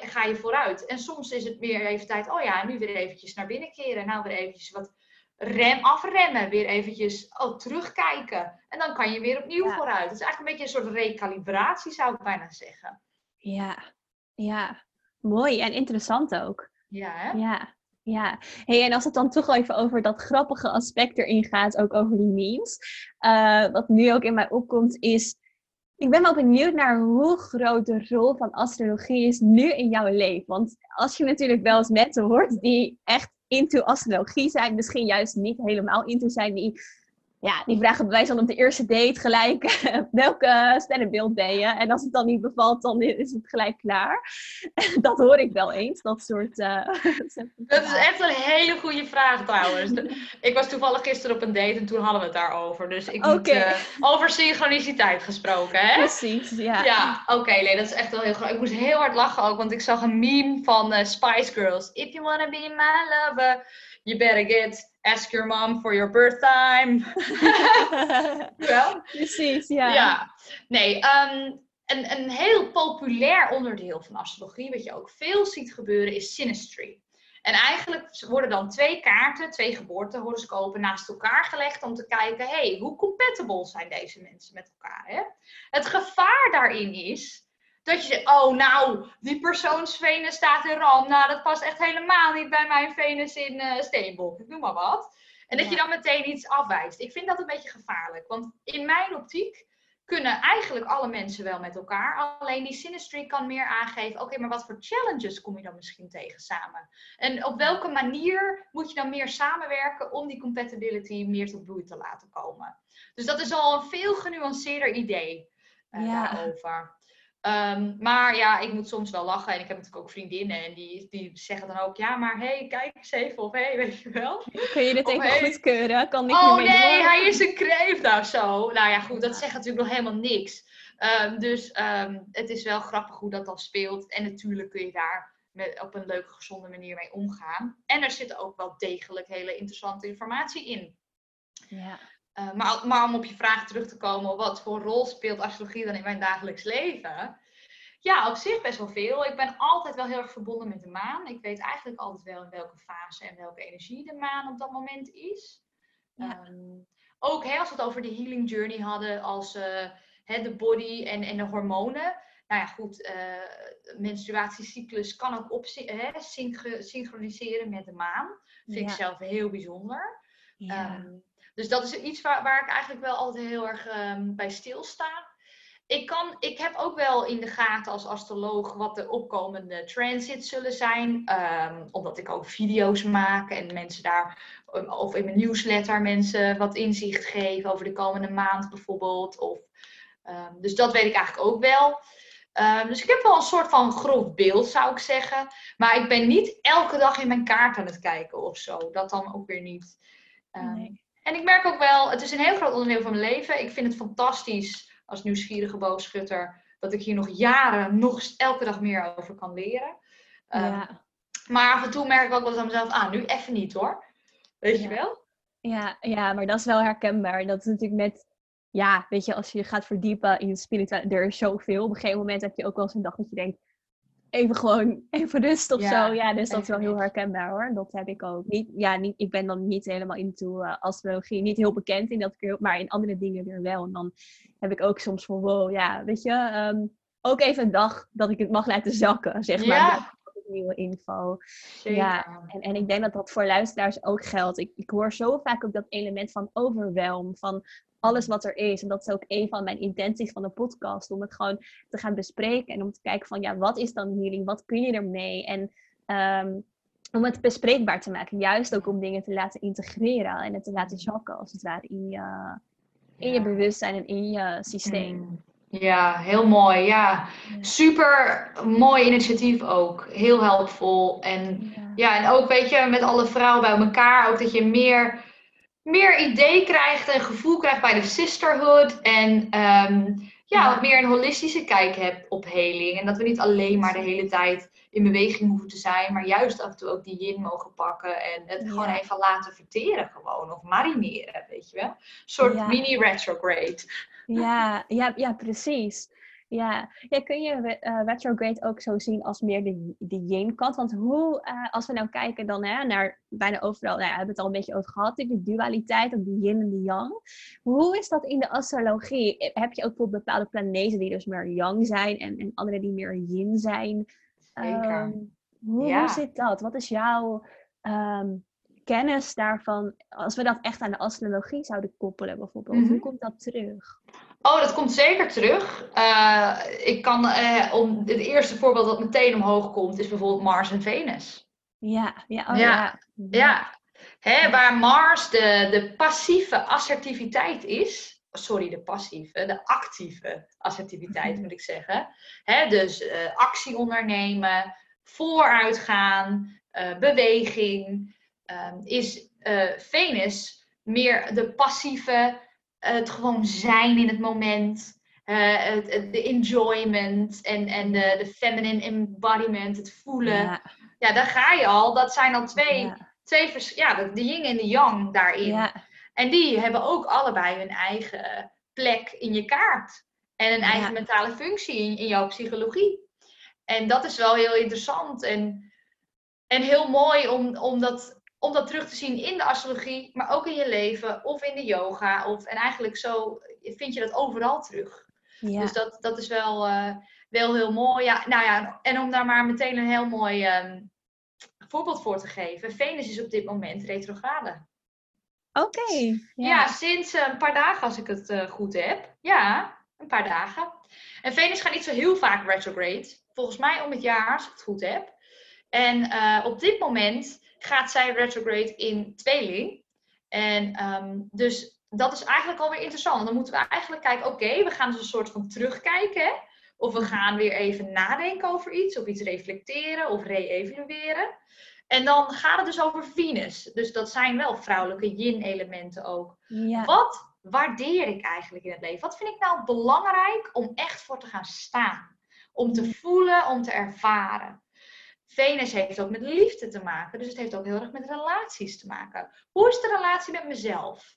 ga je vooruit. En soms is het weer even tijd, oh ja, nu weer eventjes naar binnen keren. Nou weer eventjes wat rem, afremmen, weer eventjes oh, terugkijken. En dan kan je weer opnieuw ja. vooruit. Het is eigenlijk een beetje een soort recalibratie, zou ik bijna zeggen. Ja, ja. Mooi en interessant ook. Ja, hè? Ja. Ja, hey, en als het dan toch even over dat grappige aspect erin gaat, ook over die memes. Uh, wat nu ook in mij opkomt is, ik ben wel benieuwd naar hoe groot de rol van astrologie is nu in jouw leven. Want als je natuurlijk wel eens mensen hoort die echt into astrologie zijn, misschien juist niet helemaal into zijn, die ja, die vragen bij wijze van op de eerste date gelijk welke sterrenbeeld ben je. En als het dan niet bevalt, dan is het gelijk klaar. dat hoor ik wel eens, dat soort... Uh, dat is echt een hele goede vraag trouwens. ik was toevallig gisteren op een date en toen hadden we het daarover. Dus ik moet uh, over synchroniciteit gesproken, hè? Precies, ja. Ja, oké, okay, nee, dat is echt wel heel groot. Ik moest heel hard lachen ook, want ik zag een meme van uh, Spice Girls. If you wanna be my lover, you better get ask your mom for your birth time. Wel? Precies, ja. Ja, nee, um, een, een heel populair onderdeel van astrologie, wat je ook veel ziet gebeuren, is synastry. En eigenlijk worden dan twee kaarten, twee geboortehoroscopen naast elkaar gelegd om te kijken, hey, hoe compatible zijn deze mensen met elkaar? Hè? Het gevaar daarin is Dat je zegt, oh nou, die persoons Venus staat in ram. Nou, dat past echt helemaal niet bij mijn Venus in uh, Steenbok. Ik noem maar wat. En dat je dan meteen iets afwijst. Ik vind dat een beetje gevaarlijk. Want in mijn optiek kunnen eigenlijk alle mensen wel met elkaar. Alleen die synastry kan meer aangeven, oké, maar wat voor challenges kom je dan misschien tegen samen? En op welke manier moet je dan meer samenwerken om die compatibility meer tot bloei te laten komen? Dus dat is al een veel genuanceerder idee uh, ja. daarover. Ehm, maar ja, ik moet soms wel lachen. En ik heb natuurlijk ook vriendinnen. En die, die zeggen dan ook, ja, maar hé, hey, kijk eens even. Of hé, hey, weet je wel. Kun je dit even hey, goedkeuren? Kan niet oh nee, hij is een kreeft of zo. Nou ja, goed, dat zegt natuurlijk nog helemaal niks. Um, dus um, het is wel grappig hoe dat dan speelt. En natuurlijk kun je daar met, op een leuke, gezonde manier mee omgaan. En er zit ook wel degelijk hele interessante informatie in. Ja. Uh, maar, maar, om op je vraag terug te komen, wat voor rol speelt astrologie dan in mijn dagelijks leven? Ja, op zich best wel veel. Ik ben altijd wel heel erg verbonden met de maan. Ik weet eigenlijk altijd wel in welke fase en welke energie de maan op dat moment is. Ja. Um, ook hè, als we het over de healing journey hadden, als uh, hè, de body en, en de hormonen. Nou ja, goed, uh, menstruatiecyclus kan ook op, hè, synchroniseren met de maan. Vind ja. ik zelf heel bijzonder. Ja. Um, dus dat is iets waar, ik eigenlijk wel altijd heel erg um, bij stilsta. Ik, kan, ik heb ook wel in de gaten als astroloog wat de opkomende transits zullen zijn. Um, omdat ik ook video's maak en mensen daar, of in mijn newsletter mensen wat inzicht geven over de komende maand bijvoorbeeld. Of, dus dat weet ik eigenlijk ook wel. Dus ik heb wel een soort van groot beeld, zou ik zeggen. Maar ik ben niet elke dag in mijn kaart aan het kijken of zo. Dat dan ook weer niet. Nee. En ik merk ook wel, het is een heel groot onderdeel van mijn leven. Ik vind het fantastisch als nieuwsgierige boogschutter dat ik hier nog jaren, nog elke dag meer over kan leren. Ja. Um, maar af en toe merk ik ook wel aan mezelf, ah, nu even niet hoor. Weet ja. je wel? Ja, ja, maar dat is wel herkenbaar. Dat is natuurlijk met, ja, weet je, als je gaat verdiepen in spiritualiteit, er is zoveel. Op een gegeven moment heb je ook wel eens een dag dat je denkt, even gewoon even rust of zo. Ja, dus dat is wel heel herkenbaar hoor. Dat heb ik ook. Niet, ja, niet, ik ben dan niet helemaal into uh, astrologie, niet heel bekend in dat maar in andere dingen weer wel. En dan heb ik ook soms van wow, ja, weet je, um, ook even een dag dat ik het mag laten zakken, zeg maar. Ja. Nieuwe info. Zeker. Ja, en, en ik denk dat dat voor luisteraars ook geldt. Ik, ik hoor zo vaak ook dat element van overwhelm. Van alles wat er is. En dat is ook een van mijn intenties van de podcast. Om het gewoon te gaan bespreken. En om te kijken van, ja, wat is dan healing? Wat kun je ermee? En um, om het bespreekbaar te maken. Juist ook om dingen te laten integreren. En het te laten zakken, als het ware, in je, in je bewustzijn en in je systeem. Mm. Ja, heel mooi. Ja, super mooi initiatief ook. Heel helpvol. En ja. ja, en ook weet je, met alle vrouwen bij elkaar, ook dat je meer meer idee krijgt en gevoel krijgt bij de sisterhood. En um, ja, wat meer een holistische kijk hebt op heling. En dat we niet alleen maar de hele tijd in beweging hoeven te zijn, maar juist af en toe ook die yin mogen pakken en het ja. gewoon even laten verteren gewoon. Of marineren, weet je wel. Een soort ja. mini retrograde. Ja, ja, ja, precies. Ja, ja kun je uh, retrograde ook zo zien als meer de, de yin-kant? Want hoe, uh, als we nou kijken dan hè, naar bijna overal, nou ja, we hebben het al een beetje over gehad, de dualiteit, of de yin en de yang. Hoe is dat in de astrologie? Heb je ook bijvoorbeeld bepaalde planeten die dus meer yang zijn en, en andere die meer yin zijn? Zeker. Um, hoe, ja. hoe zit dat? Wat is jouw um, kennis daarvan, als we dat echt aan de astrologie zouden koppelen bijvoorbeeld? Mm -hmm. Hoe komt dat terug? Oh, dat komt zeker terug. Uh, ik kan, uh, om, het eerste voorbeeld dat meteen omhoog komt, is bijvoorbeeld Mars en Venus. Ja, ja, oh, ja. ja. ja. Hè, waar Mars de, de passieve assertiviteit is. Sorry, de passieve, de actieve assertiviteit mm moet ik zeggen. Hè, dus uh, actie ondernemen, vooruitgaan, beweging. Ehm, is Venus meer de passieve het gewoon zijn in het moment. Uh, het, het, de enjoyment en, en de, de feminine embodiment, het voelen. Ja. ja, daar ga je al. Dat zijn al twee, ja. twee ja, de, de yin en de yang daarin. Ja. En die hebben ook allebei hun eigen plek in je kaart. En een eigen mentale functie in, in jouw psychologie. En dat is wel heel interessant en, en heel mooi om, om dat om dat terug te zien in de astrologie, maar ook in je leven of in de yoga. Of, en eigenlijk zo vind je dat overal terug. Ja. Dus dat, dat is wel. Uh, wel heel mooi. Ja, nou ja, en om daar maar meteen een heel mooi ehm, voorbeeld voor te geven. Venus is op dit moment retrograde. Oké. Ja. ja. sinds eh, een paar dagen als ik het eh, goed heb. Ja, een paar dagen. En Venus gaat niet zo heel vaak retrograde. Volgens mij om het jaar, als ik het goed heb. En eh, op dit moment gaat zij retrograde in tweeling. En ehm, dus dat is eigenlijk alweer interessant. Dan moeten we eigenlijk kijken, oké, we gaan dus een soort van terugkijken. Hè? Of we gaan weer even nadenken over iets, of iets reflecteren of re-evalueren. En dan gaat het dus over Venus. Dus dat zijn wel vrouwelijke yin-elementen ook. Ja. Wat waardeer ik eigenlijk in het leven? Wat vind ik nou belangrijk om echt voor te gaan staan? Om te voelen, om te ervaren. Venus heeft ook met liefde te maken, dus het heeft ook heel erg met relaties te maken. Hoe is de relatie met mezelf?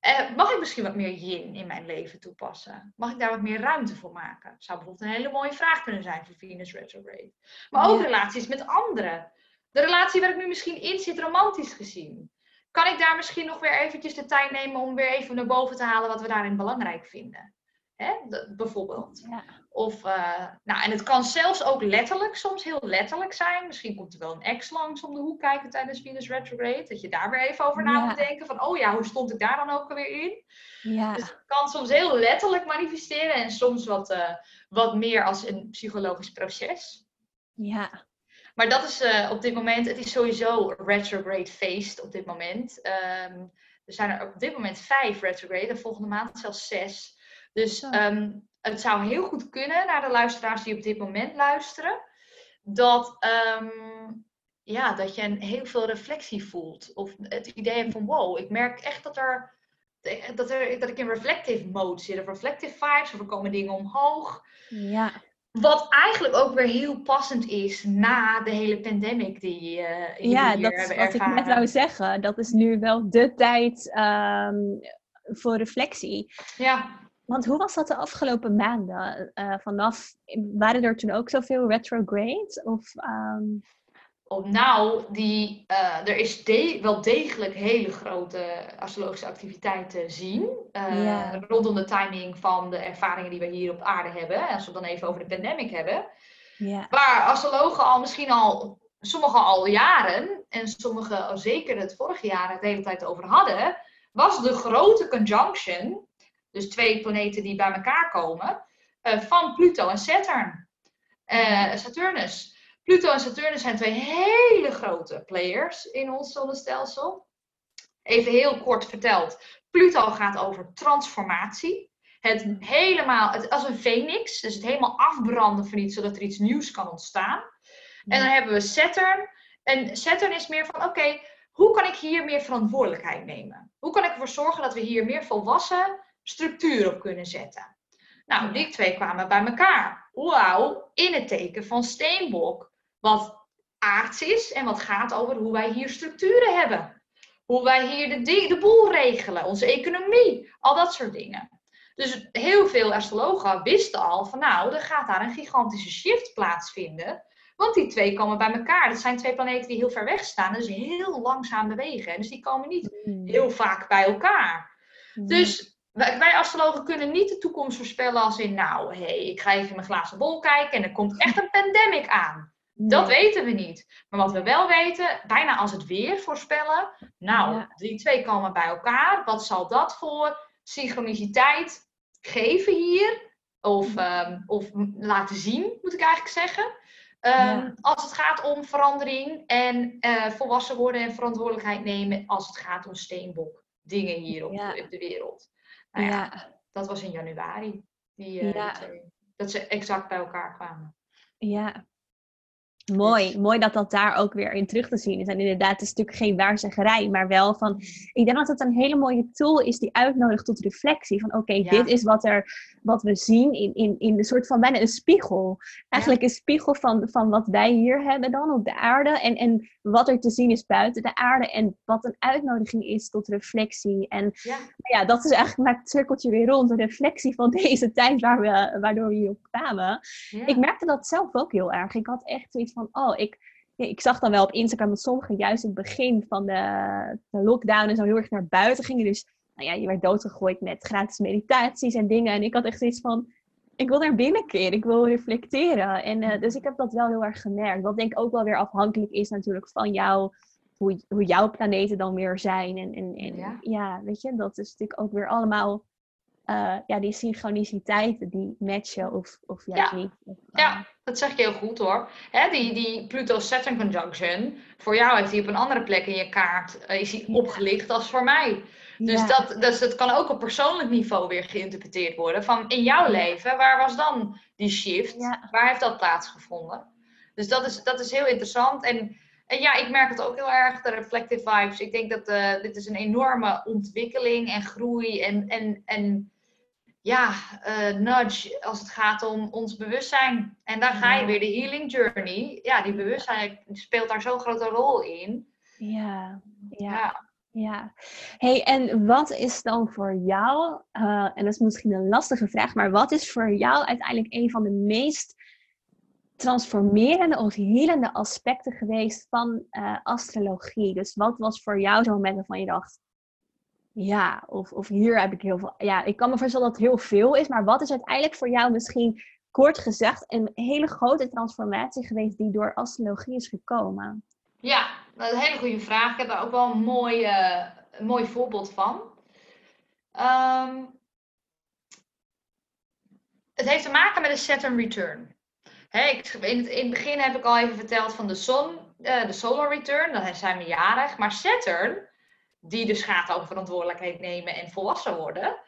Eh, mag ik misschien wat meer yin in mijn leven toepassen? Mag ik daar wat meer ruimte voor maken? Zou bijvoorbeeld een hele mooie vraag kunnen zijn voor Venus retrograde. Maar ook Ja. relaties met anderen. De relatie waar ik nu misschien in zit, romantisch gezien. Kan ik daar misschien nog weer eventjes de tijd nemen om weer even naar boven te halen wat we daarin belangrijk vinden? Hè? Dat- bijvoorbeeld. Ja. Of, eh, nou, en het kan zelfs ook letterlijk, soms heel letterlijk zijn. Misschien komt er wel een ex langs om de hoek kijken tijdens Venus retrograde. Dat je daar weer even over na Ja. moet denken. Van, oh ja, hoe stond ik daar dan ook alweer in? Ja. Dus het kan soms heel letterlijk manifesteren. En soms wat, eh, wat meer als een psychologisch proces. Ja. Maar dat is eh, op dit moment, het is sowieso retrograde feest op dit moment. Ehm, er zijn er op dit moment vijf retrograde, en volgende maand zelfs zes. Dus Zo. Het zou heel goed kunnen naar de luisteraars die op dit moment luisteren, dat, ehm, ja, dat je een heel veel reflectie voelt. Of het idee hebt van wow, ik merk echt dat er. Dat, er, dat ik in reflective mode zit, of reflective vibes, of er komen dingen omhoog. Ja. Wat eigenlijk ook weer heel passend is na de hele pandemic die, die Ja, we hier dat is hebben wat ik net wou zeggen. Dat is nu wel de tijd ehm, voor reflectie. Ja, Want hoe was dat de afgelopen maanden? Eh, vanaf, waren er toen ook zoveel retrogrades? Of, ehm, op nou, die, eh, er is de- wel degelijk hele grote astrologische activiteit te zien. eh, Ja. Rondom de timing van de ervaringen die we hier op aarde hebben. Als we het dan even over de pandemic hebben. ja. Waar astrologen al misschien al, sommigen al jaren, en sommigen al zeker het vorige jaar het de hele tijd over hadden, was de grote conjunction, dus twee planeten die bij elkaar komen, eh, van Pluto en Saturn. Eh, Saturnus. Pluto en Saturnus zijn twee hele grote players in ons zonnestelsel. Even heel kort verteld. Pluto gaat over transformatie. Het helemaal, het, als een phoenix, dus het helemaal afbranden van iets, zodat er iets nieuws kan ontstaan. En dan hebben we Saturn. En Saturn is meer van, oké, hoe kan ik hier meer verantwoordelijkheid nemen? Hoe kan ik ervoor zorgen dat we hier meer volwassen structuur op kunnen zetten? Nou, die twee kwamen bij elkaar. Wauw, in het teken van Steenbok. Wat aards is en wat gaat over hoe wij hier structuren hebben. Hoe wij hier de, de boel regelen, onze economie, al dat soort dingen. Dus heel veel astrologen wisten al van nou, er gaat daar een gigantische shift plaatsvinden. Want die twee komen bij elkaar. Dat zijn twee planeten die heel ver weg staan, dus heel langzaam bewegen. Dus die komen niet Mm. heel vaak bij elkaar. Dus wij, wij astrologen kunnen niet de toekomst voorspellen als in, nou, hé, hey, ik ga even in mijn glazen bol kijken en er komt echt een pandemic aan. Dat weten we niet. Maar wat we wel weten, bijna als het weer voorspellen, nou, Ja. die twee komen bij elkaar. Wat zal dat voor synchroniciteit geven hier? Of, ehm, of laten zien, moet ik eigenlijk zeggen. Ehm, Ja. Als het gaat om verandering en eh, volwassen worden en verantwoordelijkheid nemen als het gaat om steenbok dingen hier op, Ja. op de wereld. Nou ja, ja. dat was in januari. Die, eh, Ja. die twee, dat ze exact bij elkaar kwamen. Ja. Mooi, mooi dat dat daar ook weer in terug te zien is. En inderdaad, het is natuurlijk geen waarzeggerij, maar wel van. Ik denk dat het een hele mooie tool is die uitnodigt tot reflectie. Van oké, Ja. dit is wat, er, wat we zien in, in, in een soort van bijna een spiegel. Eigenlijk een spiegel van, van wat wij hier hebben dan op de aarde. En, en wat er te zien is buiten de aarde. En wat een uitnodiging is tot reflectie. En Ja. ja, dat is eigenlijk maakt het cirkeltje weer rond. Een reflectie van deze tijd waar we, waardoor we hierop kwamen. Ik merkte dat zelf ook heel erg. Ik had echt zoiets van, oh, ik, ja, ik zag dan wel op Instagram dat sommigen juist in het begin van de, de lockdown en zo heel erg naar buiten gingen. Dus nou ja, je werd doodgegooid met gratis meditaties en dingen. En ik had echt zoiets van, ik wil naar binnen keren, ik wil reflecteren. En uh, dus ik heb dat wel heel erg gemerkt. Wat denk ik ook wel weer afhankelijk is natuurlijk van jou, hoe, hoe jouw planeten dan weer zijn. En, en, en ja. ja. weet je, dat is natuurlijk ook weer allemaal uh, ja, die synchroniciteiten die matchen of, of juist ja. niet. ja, dat zeg je heel goed hoor. Hè, die, die Pluto-Saturn conjunction, voor jou heeft die op een andere plek in je kaart, uh, is die opgelicht als voor mij. Dus, dat, dus dat kan ook op persoonlijk niveau weer geïnterpreteerd worden. Van in jouw leven, waar was dan die shift? Waar heeft dat plaatsgevonden? Dus dat is, dat is heel interessant. En, en ja, ik merk het ook heel erg, de reflective vibes. Ik denk dat uh, dit is een enorme ontwikkeling en groei en, en, en ja, uh, nudge als het gaat om ons bewustzijn. En daar ga je weer, de healing journey. Ja, die bewustzijn speelt daar zo'n grote rol in. Ja, ja. ja. Ja, hey, en wat is dan voor jou, uh, en dat is misschien een lastige vraag, maar wat is voor jou uiteindelijk een van de meest transformerende of helende aspecten geweest van uh, astrologie? Dus wat was voor jou zo'n moment waarvan je dacht, ja, of, of hier heb ik heel veel. Ja, ik kan me voorstellen dat het heel veel is, maar wat is uiteindelijk voor jou misschien kort gezegd een hele grote transformatie geweest die door astrologie is gekomen? Ja, dat is een hele goede vraag. Ik heb daar ook wel een mooi, uh, een mooi voorbeeld van. Um, het heeft te maken met een Saturn return. Ik, in, het, in het begin heb ik al even verteld van de zon, uh, de solar return, dan zijn we jarig. Maar Saturn, die dus gaat over verantwoordelijkheid nemen en volwassen worden,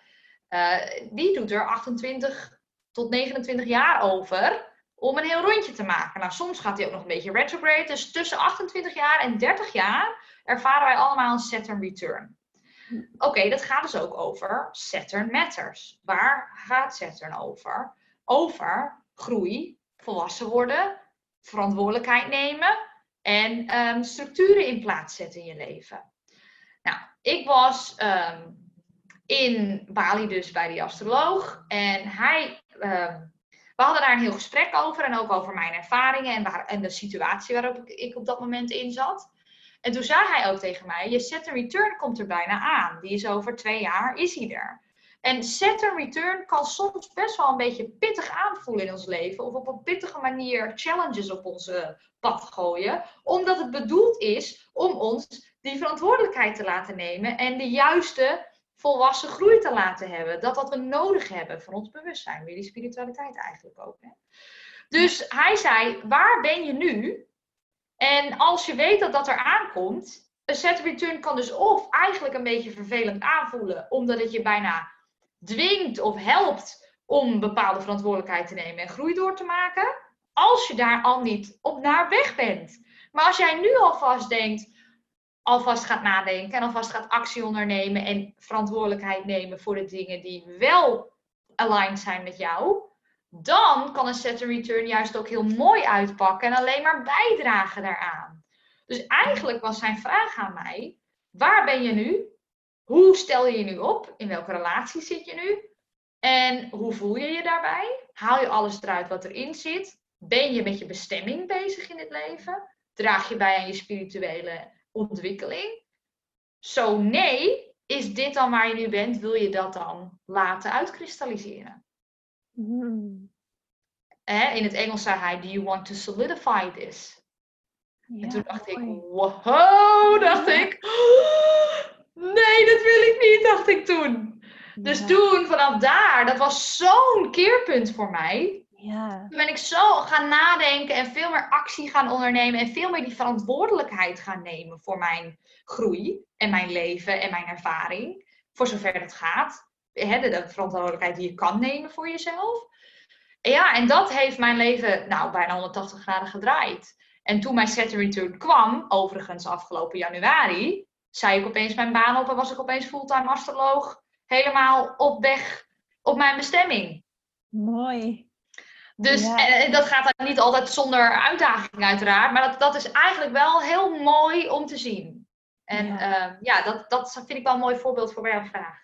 uh, die doet er 28 tot 29 jaar over om een heel rondje te maken. Nou, soms gaat hij ook nog een beetje retrograde. Dus tussen 28 jaar en 30 jaar ervaren wij allemaal een Saturn return. Oké, dat gaat dus ook over Saturn matters. Waar gaat Saturn over? Over groei, volwassen worden, verantwoordelijkheid nemen en um, structuren in plaats zetten in je leven. Nou, ik was um, in Bali dus bij die astroloog en hij um, we hadden daar een heel gesprek over en ook over mijn ervaringen en, waar, en de situatie waarop ik, ik, op dat moment in zat. En toen zei hij ook tegen mij, je Saturn return komt er bijna aan. Die is over twee jaar, is hij er. En Saturn return kan soms best wel een beetje pittig aanvoelen in ons leven. Of op een pittige manier challenges op onze pad gooien. Omdat het bedoeld is om ons die verantwoordelijkheid te laten nemen. En de juiste volwassen groei te laten hebben. Dat wat we nodig hebben voor ons bewustzijn. Weer die spiritualiteit eigenlijk ook. Hè? Dus hij zei, waar ben je nu? En als je weet dat dat er aankomt, een set return kan dus of eigenlijk een beetje vervelend aanvoelen, omdat het je bijna dwingt of helpt om bepaalde verantwoordelijkheid te nemen en groei door te maken, als je daar al niet op naar weg bent. Maar als jij nu alvast denkt, alvast gaat nadenken en alvast gaat actie ondernemen en verantwoordelijkheid nemen voor de dingen die wel aligned zijn met jou, dan kan een set return juist ook heel mooi uitpakken en alleen maar bijdragen daaraan. Dus eigenlijk was zijn vraag aan mij: waar ben je nu? Hoe stel je je nu op? In welke relatie zit je nu? En hoe voel je je daarbij? Haal je alles eruit wat erin zit? Ben je met je bestemming bezig in het leven? Draag je bij aan je spirituele ontwikkeling? Zo nee, is dit dan waar je nu bent? Wil je dat dan laten uitkristalliseren? Hmm. in het Engels zei hij, do you want to solidify this? Ja, en toen dacht ik, wow, dacht ik, nee, dat wil ik niet, dacht ik toen. Dus toen, vanaf daar, dat was zo'n keerpunt voor mij. Ja. Toen ben ik zo gaan nadenken en veel meer actie gaan ondernemen en veel meer die verantwoordelijkheid gaan nemen voor mijn groei en mijn leven en mijn ervaring. Voor zover het gaat. de, verantwoordelijkheid die je kan nemen voor jezelf. En ja, en dat heeft mijn leven nou bijna 180 graden gedraaid. En toen mijn Saturn Return kwam, overigens afgelopen januari, zei ik opeens mijn baan op en was ik opeens fulltime astroloog. Helemaal op weg op mijn bestemming. Mooi. Dus en, dat gaat dan niet altijd zonder uitdaging uiteraard. Maar dat, dat is eigenlijk wel heel mooi om te zien. En ja, uh, ja dat, dat vind ik wel een mooi voorbeeld voor jouw vraag.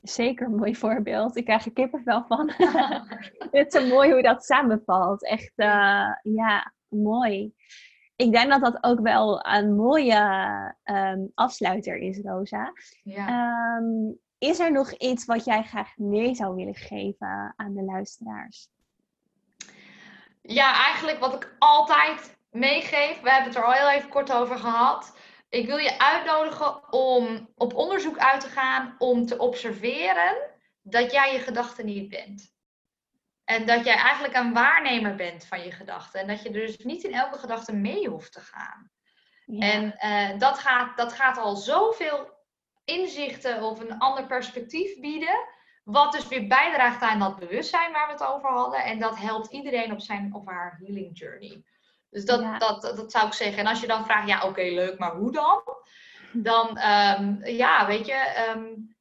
Zeker een mooi voorbeeld. Ik krijg er kippenvel van. Het is zo mooi hoe dat samenvalt. Echt, uh, ja, mooi. Ik denk dat dat ook wel een mooie um, afsluiter is, Rosa. Ja. Um, is er nog iets wat jij graag mee zou willen geven aan de luisteraars? Ja, eigenlijk wat ik altijd meegeef. We hebben het er al heel even kort over gehad. Ik wil je uitnodigen om op onderzoek uit te gaan om te observeren dat jij je gedachten niet bent. En dat jij eigenlijk een waarnemer bent van je gedachten. En dat je dus niet in elke gedachte mee hoeft te gaan. En uh, dat, gaat, dat gaat al zoveel inzichten of een ander perspectief bieden. Wat dus weer bijdraagt aan dat bewustzijn waar we het over hadden. En dat helpt iedereen op zijn of haar healing journey. Dus dat, dat, dat, zou ik zeggen. En als je dan vraagt, ja oké leuk, maar hoe dan? Dan, um, ja, weet je, um,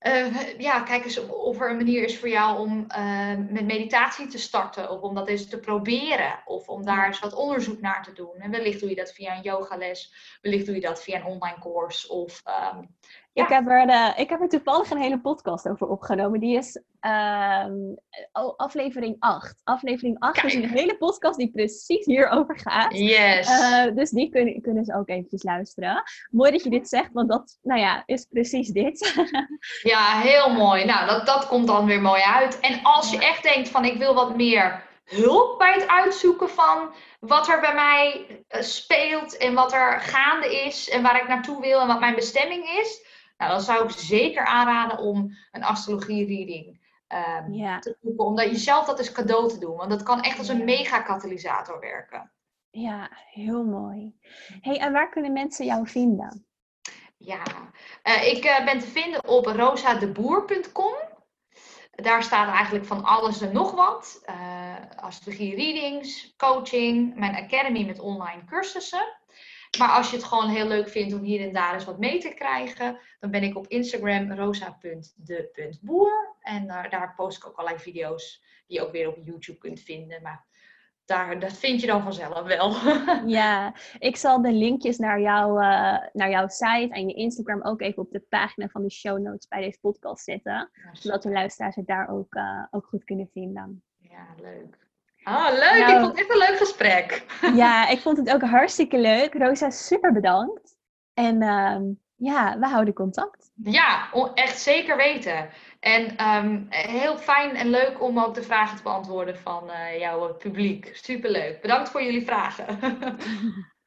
uh, ja, kijk eens of er een manier is voor jou om uh, met meditatie te starten. Of om dat eens te proberen. Of om daar eens wat onderzoek naar te doen. En wellicht doe je dat via een yogales. Wellicht doe je dat via een online course. Of um, ik, heb er, uh, ik heb er toevallig een hele podcast over opgenomen. Die is um, aflevering 8. Aflevering 8 is een hele podcast die precies hierover gaat. Yes. Uh, dus die kunnen, kunnen ze ook eventjes luisteren. Mooi dat je dit zegt, want dat nou ja, is precies dit. ja, heel mooi. Nou, dat, dat komt dan weer mooi uit. En als je echt denkt van ik wil wat meer hulp bij het uitzoeken van wat er bij mij uh, speelt en wat er gaande is en waar ik naartoe wil en wat mijn bestemming is nou, dan zou ik zeker aanraden om een astrologie-reading um, te zoeken. Om jezelf dat eens cadeau te doen. Want dat kan echt als een mega-katalysator werken. Ja, heel mooi. hey, en waar kunnen mensen jou vinden? Ja, uh, ik uh, ben te vinden op rosadeboer.com. Daar staat eigenlijk van alles en nog wat. Uh, astrologie readings, coaching, mijn academy met online cursussen. Maar als je het gewoon heel leuk vindt om hier en daar eens wat mee te krijgen, dan ben ik op Instagram rosa.de.boer. En daar, daar post ik ook allerlei video's die je ook weer op YouTube kunt vinden. Maar daar, dat vind je dan vanzelf wel. ja, ik zal de linkjes naar, jou, uh, naar jouw site en je Instagram ook even op de pagina van de show notes bij deze podcast zetten. zodat de luisteraars het daar ook, uh, ook goed kunnen vinden. Ja, leuk. Ah, leuk. Nou, ik vond het echt een leuk gesprek. Ja, ik vond het ook hartstikke leuk. Rosa, super bedankt. En uh, ja, we houden contact. Ja, echt zeker weten. En um, heel fijn en leuk om ook de vragen te beantwoorden van uh, jouw publiek. Superleuk. Bedankt voor jullie vragen.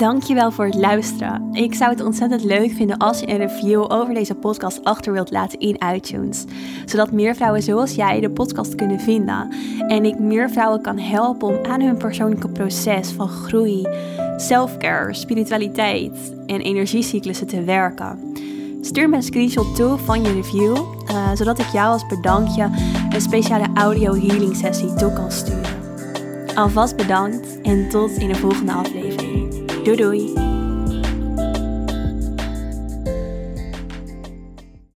Dankjewel voor het luisteren. Ik zou het ontzettend leuk vinden als je een review over deze podcast achter wilt laten in iTunes. Zodat meer vrouwen zoals jij de podcast kunnen vinden. En ik meer vrouwen kan helpen om aan hun persoonlijke proces van groei, selfcare, spiritualiteit en energiecyclussen te werken. Stuur me een screenshot toe van je review, uh, zodat ik jou als bedankje een speciale audio healing sessie toe kan sturen. Alvast bedankt en tot in de volgende aflevering. Doei doei!